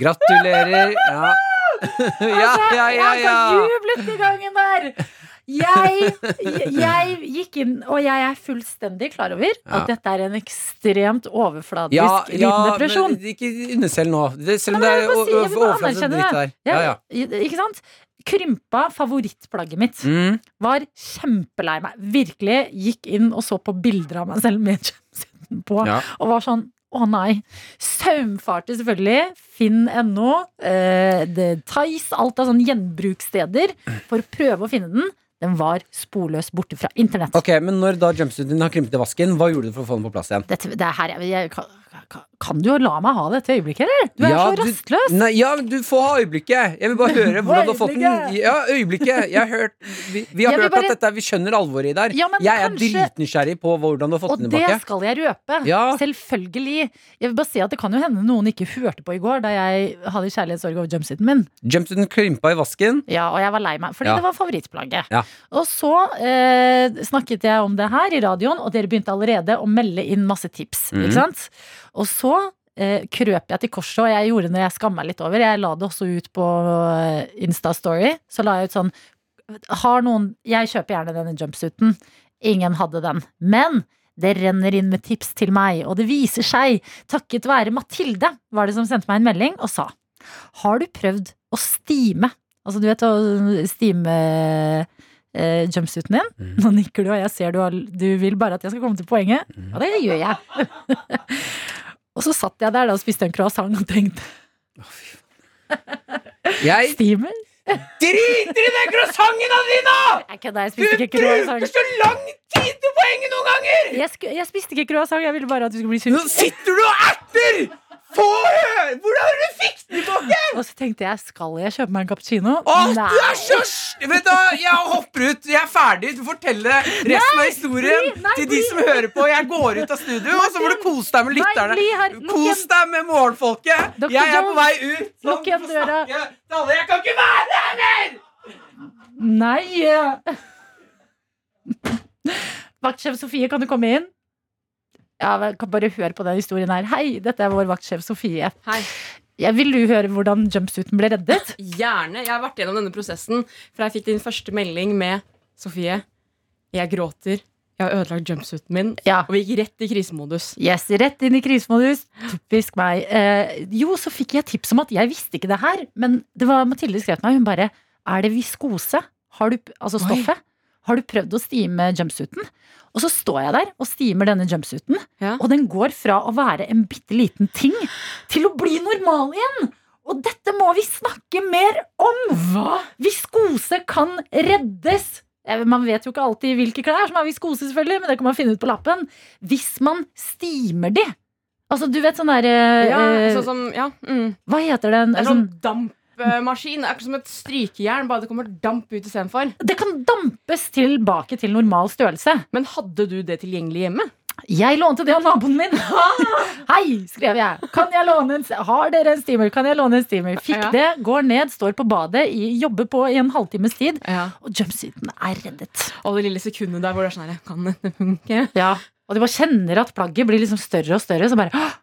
Gratulerer. Ja. ja, ja, ja, Jeg har jublet i gangen der! Jeg, jeg gikk inn, og jeg er fullstendig klar over at dette er en ekstremt overfladisk Ja, liten depresjon. men ikke underselg nå. Det, selv om det er si- overfladisk dritt der. Ja, Ikke sant? Krympa favorittplagget mitt. Mm. Var kjempelei meg. Virkelig gikk inn og så på bilder av meg selv med jumpsuiten på. Ja. Og var sånn å nei. Saumfarte selvfølgelig. Finn.no. Eh, det- Tice. Alt av sånne gjenbrukssteder. For å prøve å finne den. Den var sporløst borte fra internett. Ok, Men når da jumpsuiten din har krympet i vasken, hva gjorde du for å få den på plass igjen? Dette, det er her jeg, jeg kan, du jo la meg ha dette øyeblikket, eller? Du er Ja, så du- rastløs. Nei, ja, du får ha øyeblikket. Jeg vil bare høre hvordan du har fått den. Ja, øyeblikket. Jeg har hørt, vi, vi har hørt bare- at dette, vi skjønner alvoret i det her. Ja, jeg er kanskje- dritnysgjerrig på hvordan du har fått Og den det skal jeg røpe. Ja. Selvfølgelig. Jeg vil bare si at Det kan jo hende noen ikke hørte på i går da jeg hadde kjærlighetssorg over jumpsuiten min. Jumpsuiten krympa i vasken. Ja, Og jeg var lei meg, fordi det var favorittplagget. Ja. Og så eh, snakket jeg om det her i radioen, og dere begynte allerede å melde inn masse tips. Mm. Ikke sant? Og så eh, krøp jeg til korset, og jeg gjorde det jeg skammer meg litt over. Jeg la det også ut på eh, Insta-story. Så la jeg ut sånn Har noen Jeg kjøper gjerne denne jumpsuiten. Ingen hadde den. Men Det renner inn med tips til meg, og det viser seg, takket være Mathilde, var det som sendte meg en melding og sa Har du prøvd å stime? Altså du vet å stime eh, jumpsuiten din? Mm. Nå nikker du, og jeg ser du, har, du vil bare at jeg skal komme til poenget. Mm. Og det gjør jeg. og så satt jeg der da og spiste en croissant og tenkte Jeg Steamer? driter i den croissanten din, da! Jeg kødder, jeg Du spiste ikke bruker så lang tid til poenget noen ganger! Jeg, jeg spiste ikke croissant, jeg ville bare at du skulle bli Nå sitter du og erter! Få høre! Hvordan har du fikk den tilbake? Og så tenkte jeg, skal jeg kjøpe meg en cappuccino? Å, du er så Vet du, Jeg hopper ut. Jeg er ferdig. Du forteller resten av historien bli, nei, til de bli. som hører på. Jeg går ut av studio, og så får du kose deg med lytterne. Kos deg med morgenfolket. Dr. Jeg er på vei ut. Sånn, lukk igjen døra. Jeg kan ikke være her mer! Nei! Vaktsjef Sofie, kan du komme inn? Ja, vel, kan bare høre på den historien her. Hei, dette er vår vaktsjef Sofie. Hei. Jeg Vil du høre hvordan jumpsuiten ble reddet? Gjerne. Jeg har vært gjennom denne prosessen fra jeg fikk din første melding med Sofie. Jeg gråter. Jeg har ødelagt jumpsuiten min. Ja. Og vi gikk rett i krisemodus. Yes, rett inn i krisemodus. Typisk meg. Eh, jo, så fikk jeg tips om at jeg visste ikke det her, men det var Mathilde skrev til meg. Hun bare Er det viskose? Har du, altså Oi. Har du prøvd å stime jumpsuiten? Og så står jeg der og stimer denne jumpsuiten, Ja. og den går fra å være en bitte liten ting til å bli normal igjen! Og dette må vi snakke mer om! Hva? Viskose kan reddes! Eh, Man vet jo ikke alltid hvilke klær som er viskose, selvfølgelig, men det kan man finne ut på lappen. Hvis man stimer de. Altså, du vet sånn derre Ja, eh, sånn som, ja, mm. Hva heter den? Det er Sånn, sånn dampmaskin. Det er ikke som et strykejern, bare det kommer damp ut istedenfor. det kan dampes tilbake til normal størrelse. Men hadde du det tilgjengelig hjemme? Jeg lånte det av naboen min. Hei, skrev jeg. Kan jeg låne en, har dere en steamer? Kan jeg låne en steamer? Fikk Ja. det, går ned, står på badet, i, jobber på i en halvtimes tid. Ja. Og jumpsuiten er reddet. Og det lille sekundet der hvor det er sånn her Kan dette funke? Ja, Og du bare kjenner at plagget blir liksom større og større. Så bare «Åh,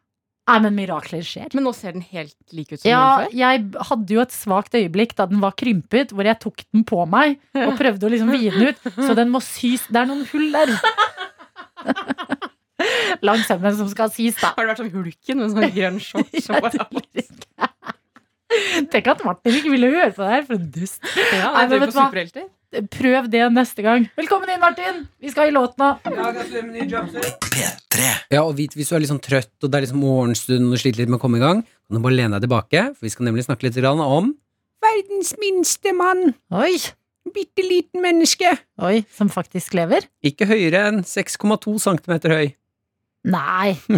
Nei, men mirakler skjer. Men nå ser den helt lik ut som Ja, den før. jeg hadde jo et svakt øyeblikk da den var krympet, hvor jeg tok den på meg og prøvde å liksom vide den ut. Så den må sys Det er noen hull der. Langs sømmen som skal sys, da. Har det vært sånn hulken med sånn grønn shorts? Tenk at Martin ikke ville høre på det her, for en dust. Ja, Nei, men vet du hva? Prøv det neste gang. Velkommen inn, Martin! Vi skal i låt nå. P3. Ja, og vit, Hvis du er litt sånn trøtt og det er liksom morgenstund og sliter litt med å komme i gang, kan du bare lene deg tilbake, for vi skal nemlig snakke litt grann om verdens minste mann. Oi, Bitte liten menneske. oi, som faktisk lever? Ikke høyere enn 6,2 cm høy. Nei.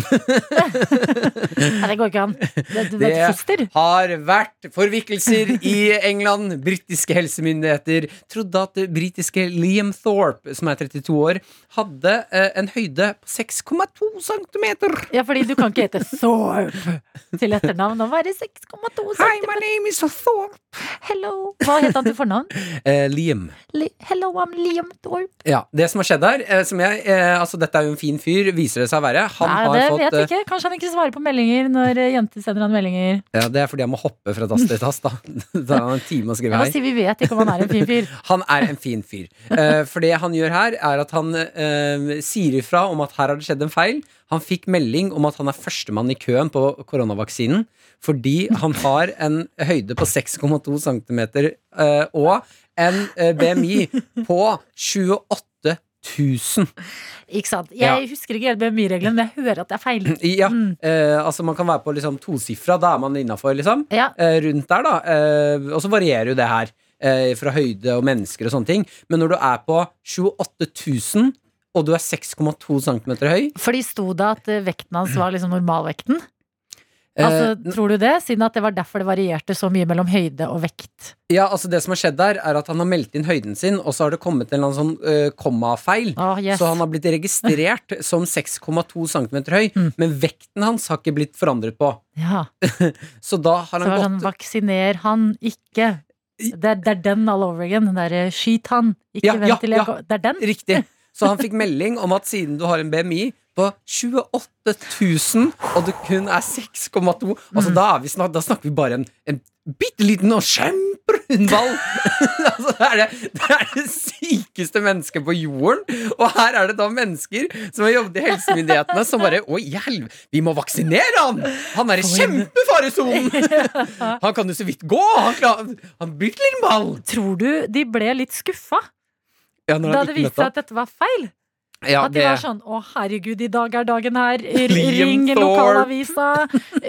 Nei, det går ikke an. Det, det, det har vært forvikkelser i England. Britiske helsemyndigheter trodde at britiske Liam Thorpe, som er 32 år, hadde eh, en høyde på 6,2 cm. Ja, fordi du kan ikke hete Thorpe til etternavn og være 6,2 cm. Hi, my name is Thorpe. Hello. Hva het han til fornavn? Eh, Liam. Li Hello, I'm Liam Thorpe. Ja, Det som har skjedd her eh, som jeg, eh, altså Dette er jo en fin fyr, viser det seg å være. Han Nei, har det fått vet eh, jeg ikke. Kanskje han ikke svarer på meldinger når eh, jenter sender han meldinger. Ja, Det er fordi han må hoppe fra tass til tass, da Det tar han en time å skrive her. si vi vet ikke om han er en fin fyr. Han er en fin fyr. Eh, for det han gjør her, er at han eh, sier ifra om at her har det skjedd en feil. Han fikk melding om at han er førstemann i køen på koronavaksinen fordi han har en høyde på 6,2 cm eh, og en BMI på 28 000. Ikke sant? Jeg Ja. husker ikke helt BMI-reglene, men jeg hører at det er feil. Ja, eh, altså Man kan være på liksom tosifra, da er man innafor, liksom. Ja. Eh, rundt der, da. Eh, og så varierer jo det her. Eh, fra høyde og mennesker og sånne ting. Men når du er på 28 000, og du er 6,2 cm høy Fordi sto det at eh, vekten hans var liksom normalvekten? Eh, Altså, tror du det? Siden at det var derfor det varierte så mye mellom høyde og vekt. Ja, altså Det som har skjedd der, er at han har meldt inn høyden sin, og så har det kommet en eller annen sånn uh, kommafeil. Oh, yes. Så han har blitt registrert som 6,2 cm høy, Mm. men vekten hans har ikke blitt forandret på. Ja. Så da har han så gått sånn, vaksiner han ikke. Det er, det er den all over again. Den derre skyt han, ikke Ja, vent ja, til jeg ja. går Det er den? Riktig. Så han fikk melding om at siden du har en BMI på 28 000, og det kun er 6,2 Altså, da, er snak, da snakker vi bare en, en bitte liten og kjemperund ball! altså, det, er det, det er det sykeste mennesket på jorden. Og her er det da mennesker som har jobbet i helsemyndighetene, som bare Å, i vi må vaksinere han! Han er i kjempefaresonen! han kan jo så vidt gå! Han, klar, han bitte liten ball! Tror du de ble litt skuffa Ja, da det viste seg at dette var feil? Ja, at de det- var sånn 'Å, herregud, i dag er dagen her'. Ring lokalavisa.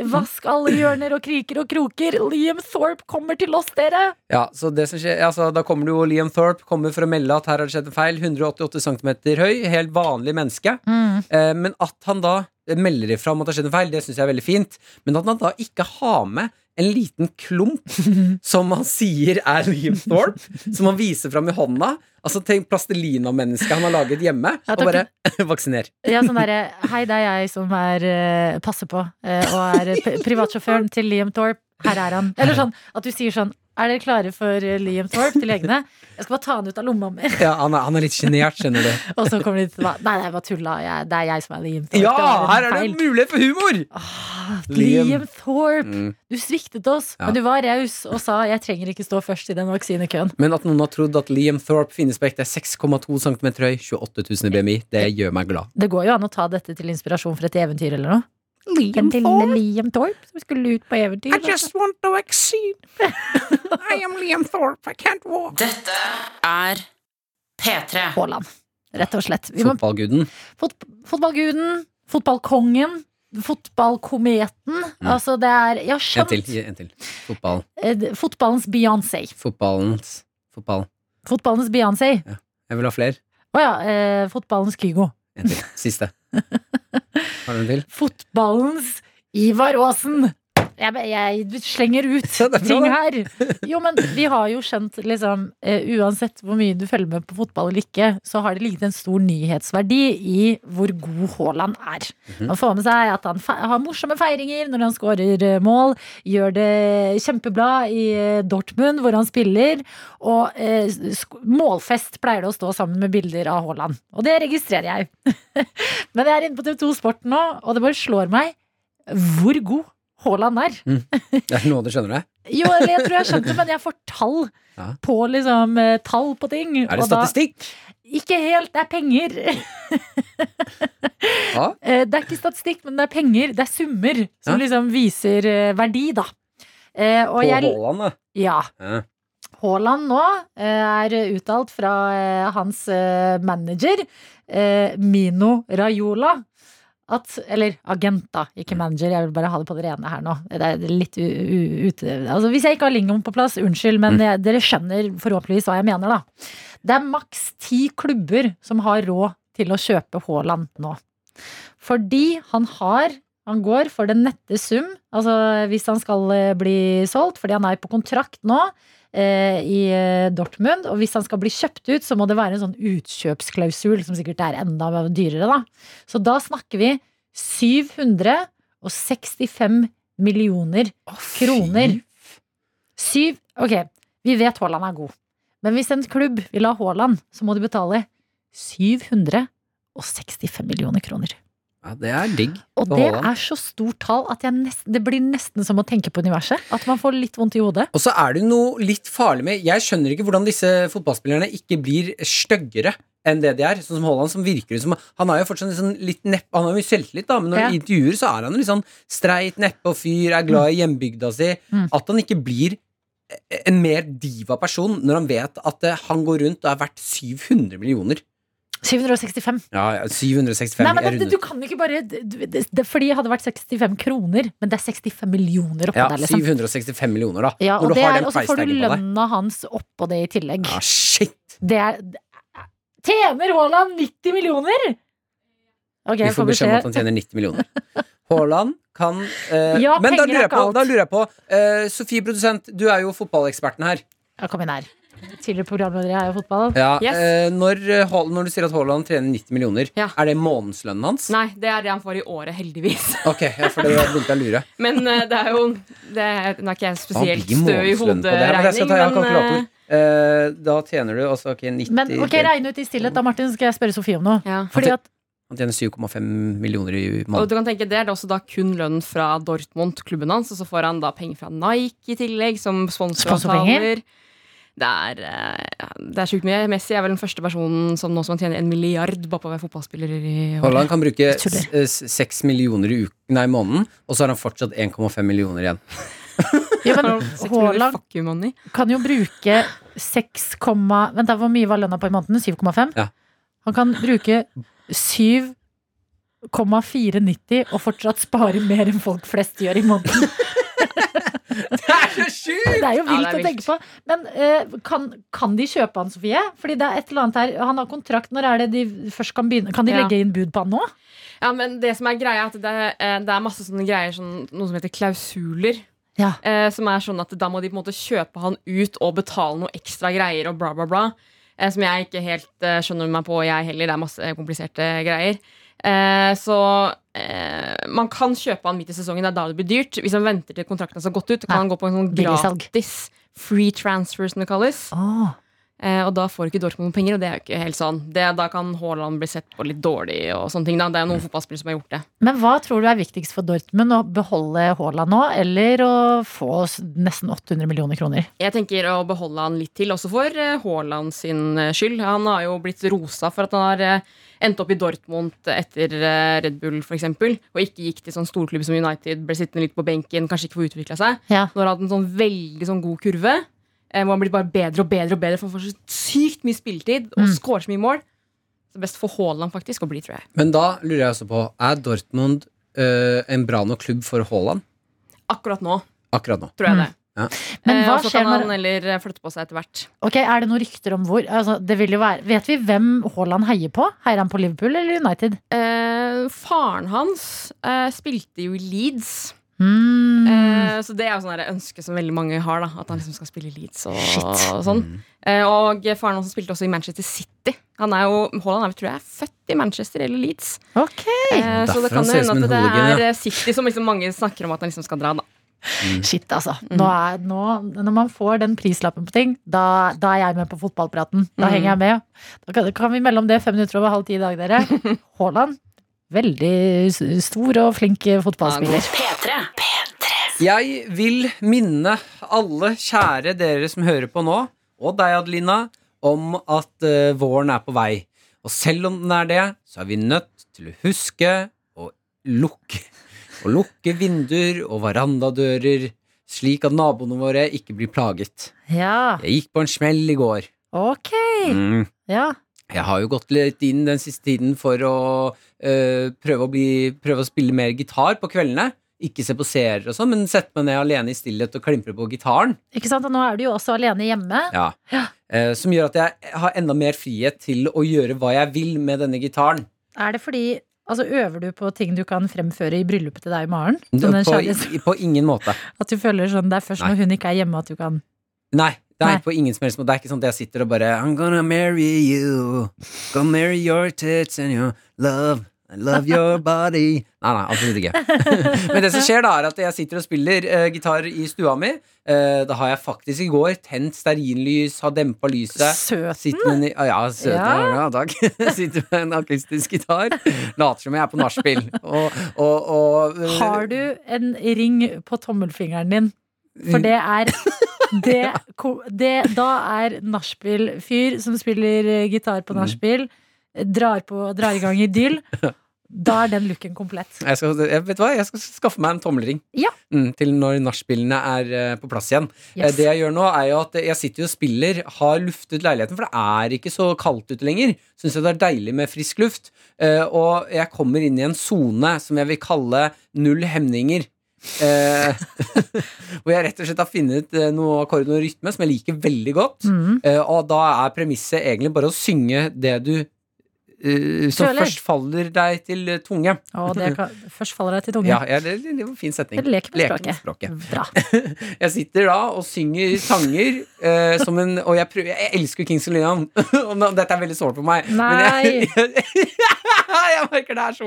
Vask alle hjørner og kriker og kroker. Liam Thorpe kommer til oss, dere! Ja, så det som skjer, altså, Da kommer det jo Liam Thorpe kommer for å melde at her har det skjedd en feil. 188 cm høy, helt vanlig menneske. Eh, men at han da melder ifra om at det har skjedd en feil, det syns jeg er veldig fint. Men at han da ikke har med en liten klump som han sier er Liam Thorpe, som han viser fram i hånda. Altså Tenk plastelina-mennesket han har laget hjemme, Ja, og bare vaksiner. Ja, sånn derre Hei, det er jeg som er eh, passer på, eh, og er privatsjåføren til Liam Thorpe. Her er han. Eller sånn at du sier sånn Er dere klare for eh, Liam Thorpe til legene? Jeg skal bare ta han ut av lomma mi. Ja, han er, han er litt sjenert, skjønner du. Og så kommer de til meg. Nei, det jeg bare tulla. Jeg, det er jeg som er Liam Thorpe. Ja, her er det mulighet for humor! Liam, Liam. Thorpe, Mm. du sviktet oss, Ja. men du var raus og sa 'jeg trenger ikke stå først i den vaksinekøen'. Men at noen har trodd at Liam Thorpe finnes på ekte, er 6,2 cm høy, 28 000 BMI, det gjør meg glad. Det går jo an å ta dette til inspirasjon for et eventyr eller noe. Liam Den lille Liam Thorpe som skulle ut på eventyr. I just want a vaccine. I am Liam Thorpe, I can't walk. Dette er P3. Haaland, rett og slett. Vi må, Fotballguden. fot, fotballguden, fotballkongen, fotballkometen. Altså, det er Ja, skjønt. En til. En til. Fotball. eh, fotballens Beyoncé. Fotballens Fotball. Fotballens Beyoncé. Jeg vil ha flere. Å ja, eh, fotballens Kygo. En til. Siste. Har du en til? Fotballens Ivar Aasen. Jeg, jeg slenger ut Ja, bra, ting her. Jo, men vi har jo skjønt, liksom, uh, uansett hvor mye du følger med på fotball eller ikke, så har det ligget en stor nyhetsverdi i hvor god Haaland er. Mhm. Man får med seg at han har morsomme feiringer når han skårer eh, mål, gjør det kjempebra i eh, Dortmund, hvor han spiller, og uh, målfest pleier det å stå sammen med bilder av Haaland. Og det registrerer jeg. Men jeg er inne på TV2 Sporten nå, og det bare slår meg hvor god Haaland er. Det er noe du skjønner det? Jo, jeg tror jeg skjønte, men jeg får tall Ja. på liksom eh, Tall på ting. Er det og da- statistikk? Ikke helt, det er penger. Ja. Eh, Det er ikke statistikk, men det er penger. Det er summer som Ja. liksom viser eh, verdi, da. Og På jeg, Haaland, da. ja. Haaland nå er uttalt fra hans manager, Mino Raiola, at Eller agent, da, ikke manager. Jeg vil bare ha det på det rene her nå. Det er litt ute Altså, Hvis jeg ikke har lingoen på plass, unnskyld, men jeg, dere skjønner forhåpentligvis hva jeg mener, da. Det er maks ti klubber som har råd til å kjøpe Haaland nå. Fordi han har han går for den nette sum, altså hvis han skal eh, bli solgt, fordi han er på kontrakt nå i eh, Dortmund. Og hvis han skal bli kjøpt ut, så må det være en sånn utkjøpsklausul, som sikkert er enda dyrere, da. Så da snakker vi 765 millioner kroner. Syv Ok, vi vet Haaland er god. Men hvis en klubb vil ha Haaland, så må de betale 765 millioner kroner. Ja, det er digg. Og det er så stort tall at jeg nesten, det blir nesten som å tenke på universet. At man får litt vondt i hodet. Og så er det noe litt farlig med Jeg skjønner ikke hvordan disse fotballspillerne ikke blir styggere enn det de er. Sånn som Haaland, som virker som Han er jo fortsatt sånn litt nepp Han har jo selvtillit, da, men når Ja. i intervjuer så er han litt sånn streit, neppe og fyr, er glad i hjembygda si. Mm. At han ikke blir en mer diva person når han vet at eh, han går rundt og er verdt 700 millioner. 765. Ja, ja, 765 Nei, men det, du kan ikke bare det, det, det, Fordi hadde vært 65 kroner, men det er 65 millioner oppå Ja, der, liksom. 765 millioner, da. Ja, og du er- og så får du lønna hans oppå det i tillegg. Ja, shit! Det er Tjener Haaland 90 millioner?! Okay, Vi får beskjed om at han tjener 90 millioner. Haaland kan eh, Ja, Men da er lurer på, da lurer jeg på uh, Sofie produsent, du er jo fotballeksperten her. Ja, kom inn her. Tidligere programleder i Heia Fotball. Ja, Yes. eh, når, eh, når du sier at Haaland trener 90 millioner, Ja. er det månedslønnen hans? Nei, det er det han får i året, heldigvis. Ok, ja, for det begynte jeg å lure. Men eh, det er jo det er, Nå er ikke jeg spesielt stø i månedslønn på det? Men hoderegning, men kalkulator. eh, Eh, da tjener du altså ok, 90 Men ok, regn ut i stillhet da, Martin, skal jeg spørre Sofie om noe. ja. Fordi at Han tjener 7,5 millioner i måneden. Og du kan tenke Det er også da kun lønn fra Dortmund, klubben hans, og så får han da penger fra Nike i tillegg, som sponsoravtaler. Det er, eh, det er sjukt mye. Messi er vel den første personen som nå som tjener en milliard bare på å være fotballspiller i år. Haaland kan bruke eh, s- 6 millioner i uken, nei, måneden, og så har han fortsatt 1,5 millioner igjen. Ja, men Haaland kan jo bruke 6, Vent, da, hvor mye var lønna på i måneden? 7,5? Ja. Han kan bruke 7,490 og fortsatt spare mer enn folk flest gjør i måneden. Det er så sjukt! Det er jo vilt ja, er å tenke på. Men uh, kan, kan de kjøpe han, Sofie? Fordi det er et eller annet her Han har kontrakt. Når er det de først kan begynne? Kan de Ja. legge inn bud på han nå? Ja, men det som er greia, er at det, eh, det er masse sånne greier, sånn, noe som heter klausuler. Ja. Eh, som er sånn at da må de på en måte kjøpe han ut og betale noe ekstra greier og bla, bla, bla. Eh, som jeg ikke helt eh, skjønner meg på, jeg heller. Det er masse kompliserte greier. Eh, så eh, man kan kjøpe han midt i sesongen. Det er da det blir dyrt. Hvis han venter til kontrakten har gått ut, kan Ja. han gå på en sånn gratis free transfer, som det kalles. Åh. Eh, og da får ikke Dortmund penger, og det er jo ikke helt sånn. Det, da kan Haaland bli sett på litt dårlig og sånne ting. Da. Det er noen fotballspillere som har gjort det. Men hva tror du er viktigst for Dortmund? Å beholde Haaland nå, eller å få nesten 800 millioner kroner? Jeg tenker å beholde han litt til, også for eh, Haaland sin eh, skyld. Han har jo blitt rosa for at han har endt opp i Dortmund etter Red Bull, f.eks., og ikke gikk til sånn storklubb som United, ble sittende litt på benken, kanskje ikke få utvikla seg. Ja. Nå har han hatt en sånn veldig sånn god kurve, hvor han blir bare bedre og bedre og bedre, for han får så sykt mye spilletid og Mm. scorer så mye mål. Så best for Haaland faktisk å bli, tror jeg. Men da lurer jeg også på, er Dortmund uh, en bra nok klubb for Haaland Akkurat nå, akkurat nå? tror jeg Mm. det. Ja. Men Eh, hva så skjer kan han når heller eh, flytte på seg etter hvert. Ok, Er det noen rykter om hvor? Altså, det vil jo være, vet vi hvem Haaland heier på? Heier han på Liverpool eller United? Eh, faren hans eh, spilte jo i Leeds. Mm. Eh, så det er jo sånn ønske som veldig mange har. da At han liksom skal spille i Leeds og, og sånn. Eh, og faren hans spilte også i Manchester City. Han er jo, Haaland er tror jeg er født i Manchester eller Leeds. Okay. Eh, så det kan hende at det er ja. City som liksom mange snakker om at han liksom skal dra. da Shit, altså. Nå er, nå, når man får den prislappen på ting, da, da er jeg med på fotballpraten. Da Mm. henger jeg med. Da kan, kan vi melde om det fem minutter over halv ti i dag, dere. Haaland. Veldig stor og flink fotballspiller. P3. Jeg vil minne alle kjære dere som hører på nå, og deg, Adelina, om at eh, våren er på vei. Og selv om den er det, så er vi nødt til å huske å lukke, å lukke vinduer og verandadører, slik at naboene våre ikke blir plaget. Ja, Jeg gikk på en smell i går. ok. Mm. Ja. Jeg har jo gått litt inn den siste tiden for å øh, prøve, å bli, prøve å spille mer gitar på kveldene. Ikke se på serier og sånn, men sette meg ned alene i stillhet og klimpre på gitaren. Ikke sant? Og nå er du jo også alene hjemme. Ja. Eh, som gjør at jeg har enda mer frihet til å gjøre hva jeg vil med denne gitaren. Er det fordi Altså Øver du på ting du kan fremføre i bryllupet til deg i morgen? På, på ingen måte. At du føler sånn det er først Nei. når hun ikke er hjemme at du kan Nei. Det er helst. Det er ikke sånn at jeg sitter og bare I'm gonna marry you. Gonna marry your tits and your love. I love your body. Nei, nei, absolutt ikke. Men det som skjer da, er at jeg sitter og spiller uh, gitar i stua mi. Uh, da har jeg faktisk i går tent stearinlys, har dempa lyset. Søten! Med en, ah, ja, søten. Ja. ja. takk. Sitter med en akustisk gitar. Later som jeg er på nachspiel. Og Har du en ring på tommelfingeren din? For det er det, det, Da er nachspiel-fyr som spiller eh, gitar på nachspiel, drar, på- drar i gang idyll. Da er den looken komplett. Jeg skal, jeg, vet hva? jeg skal skaffe meg en tommelring Ja. mm, til når nachspielene er eh, på plass igjen. Eh, Yes. Det jeg gjør nå, er jo at jeg sitter og spiller, har luftet leiligheten, for det er ikke så kaldt ute lenger. Syns jeg det er deilig med frisk luft. Og jeg kommer inn i en sone som jeg vil kalle null hemninger. Eh, hvor jeg rett og slett har funnet eh, noe akkord og rytme som jeg liker veldig godt. Mhm. Eh, og da er premisset egentlig bare å synge det du eh, som først faller deg til eh, tunge. Å, det kan, først faller deg til tunge. Ja, ja det, det, var en fin setning. Det leker med Leke språket. Bra. Jeg sitter da og synger sanger uh, som en Og jeg, prøver, jeg elsker Kings of Leon. dette er veldig sårt for meg. Men jeg, jeg merker det er så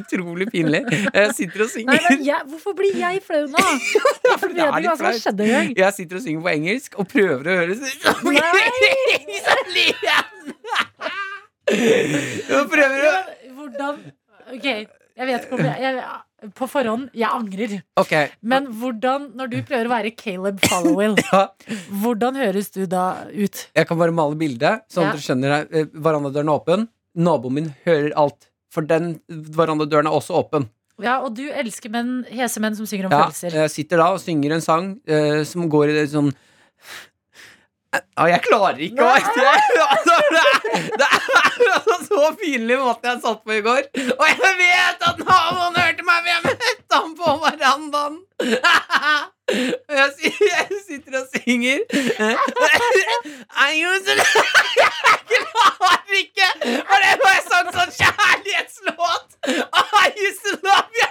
utrolig pinlig. Jeg sitter og Nei, synger. men jeg, hvorfor blir jeg flau nå? Jeg for det er litt flaut. Jeg sitter og synger på engelsk og prøver å høres ut Jeg prøver du. hvordan Ok, jeg vet ikke om jeg, jeg På forhånd, jeg angrer. Okay. Men hvordan, når du prøver å være Caleb Followill, ja, hvordan høres du da ut? Jeg kan bare male bildet, sånn Ja. at dere skjønner. Eh, Verandadøren er åpen. Naboen min hører alt. For den verandadøren er også åpen. Ja, Og du elsker menn, hese menn som synger om Ja, følelser. jeg sitter da og synger en sang uh, som går i det sånn Ja, jeg klarer ikke å altså, det, er, det er altså så pinlig måten jeg satt på i går. Og jeg vet at naboen hørte meg, for jeg møtte ham på verandaen. Og jeg, sitter og synger. I used to Jeg klarer ikke! For det var en sånn, sånn kjærlighetslåt. I used to love you.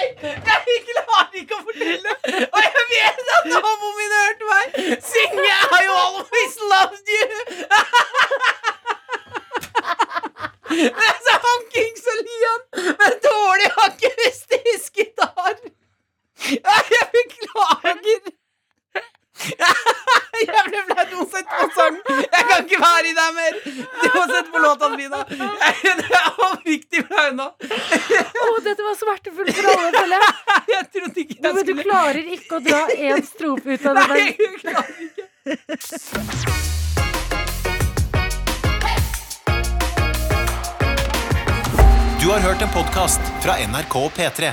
Jeg klarer ikke å fortelle. Og jeg vet at naboen min hørte meg synge I always loved you. Men så han Kings og Lian med dårlig akustisk gitar. Jeg beklager. Jeg ble flaut å sette på sang. Jeg kan ikke være i deg mer. Du må sette på låta, Adelina. Jeg er oppriktig flau nå. Oh, dette var smertefullt for alle, føler jeg. Jeg trodde ikke Men jeg du skulle klarer ikke å dra én strofe ut av det Nei, der. jeg klarer ikke. Du har hørt en podkast fra NRK P3.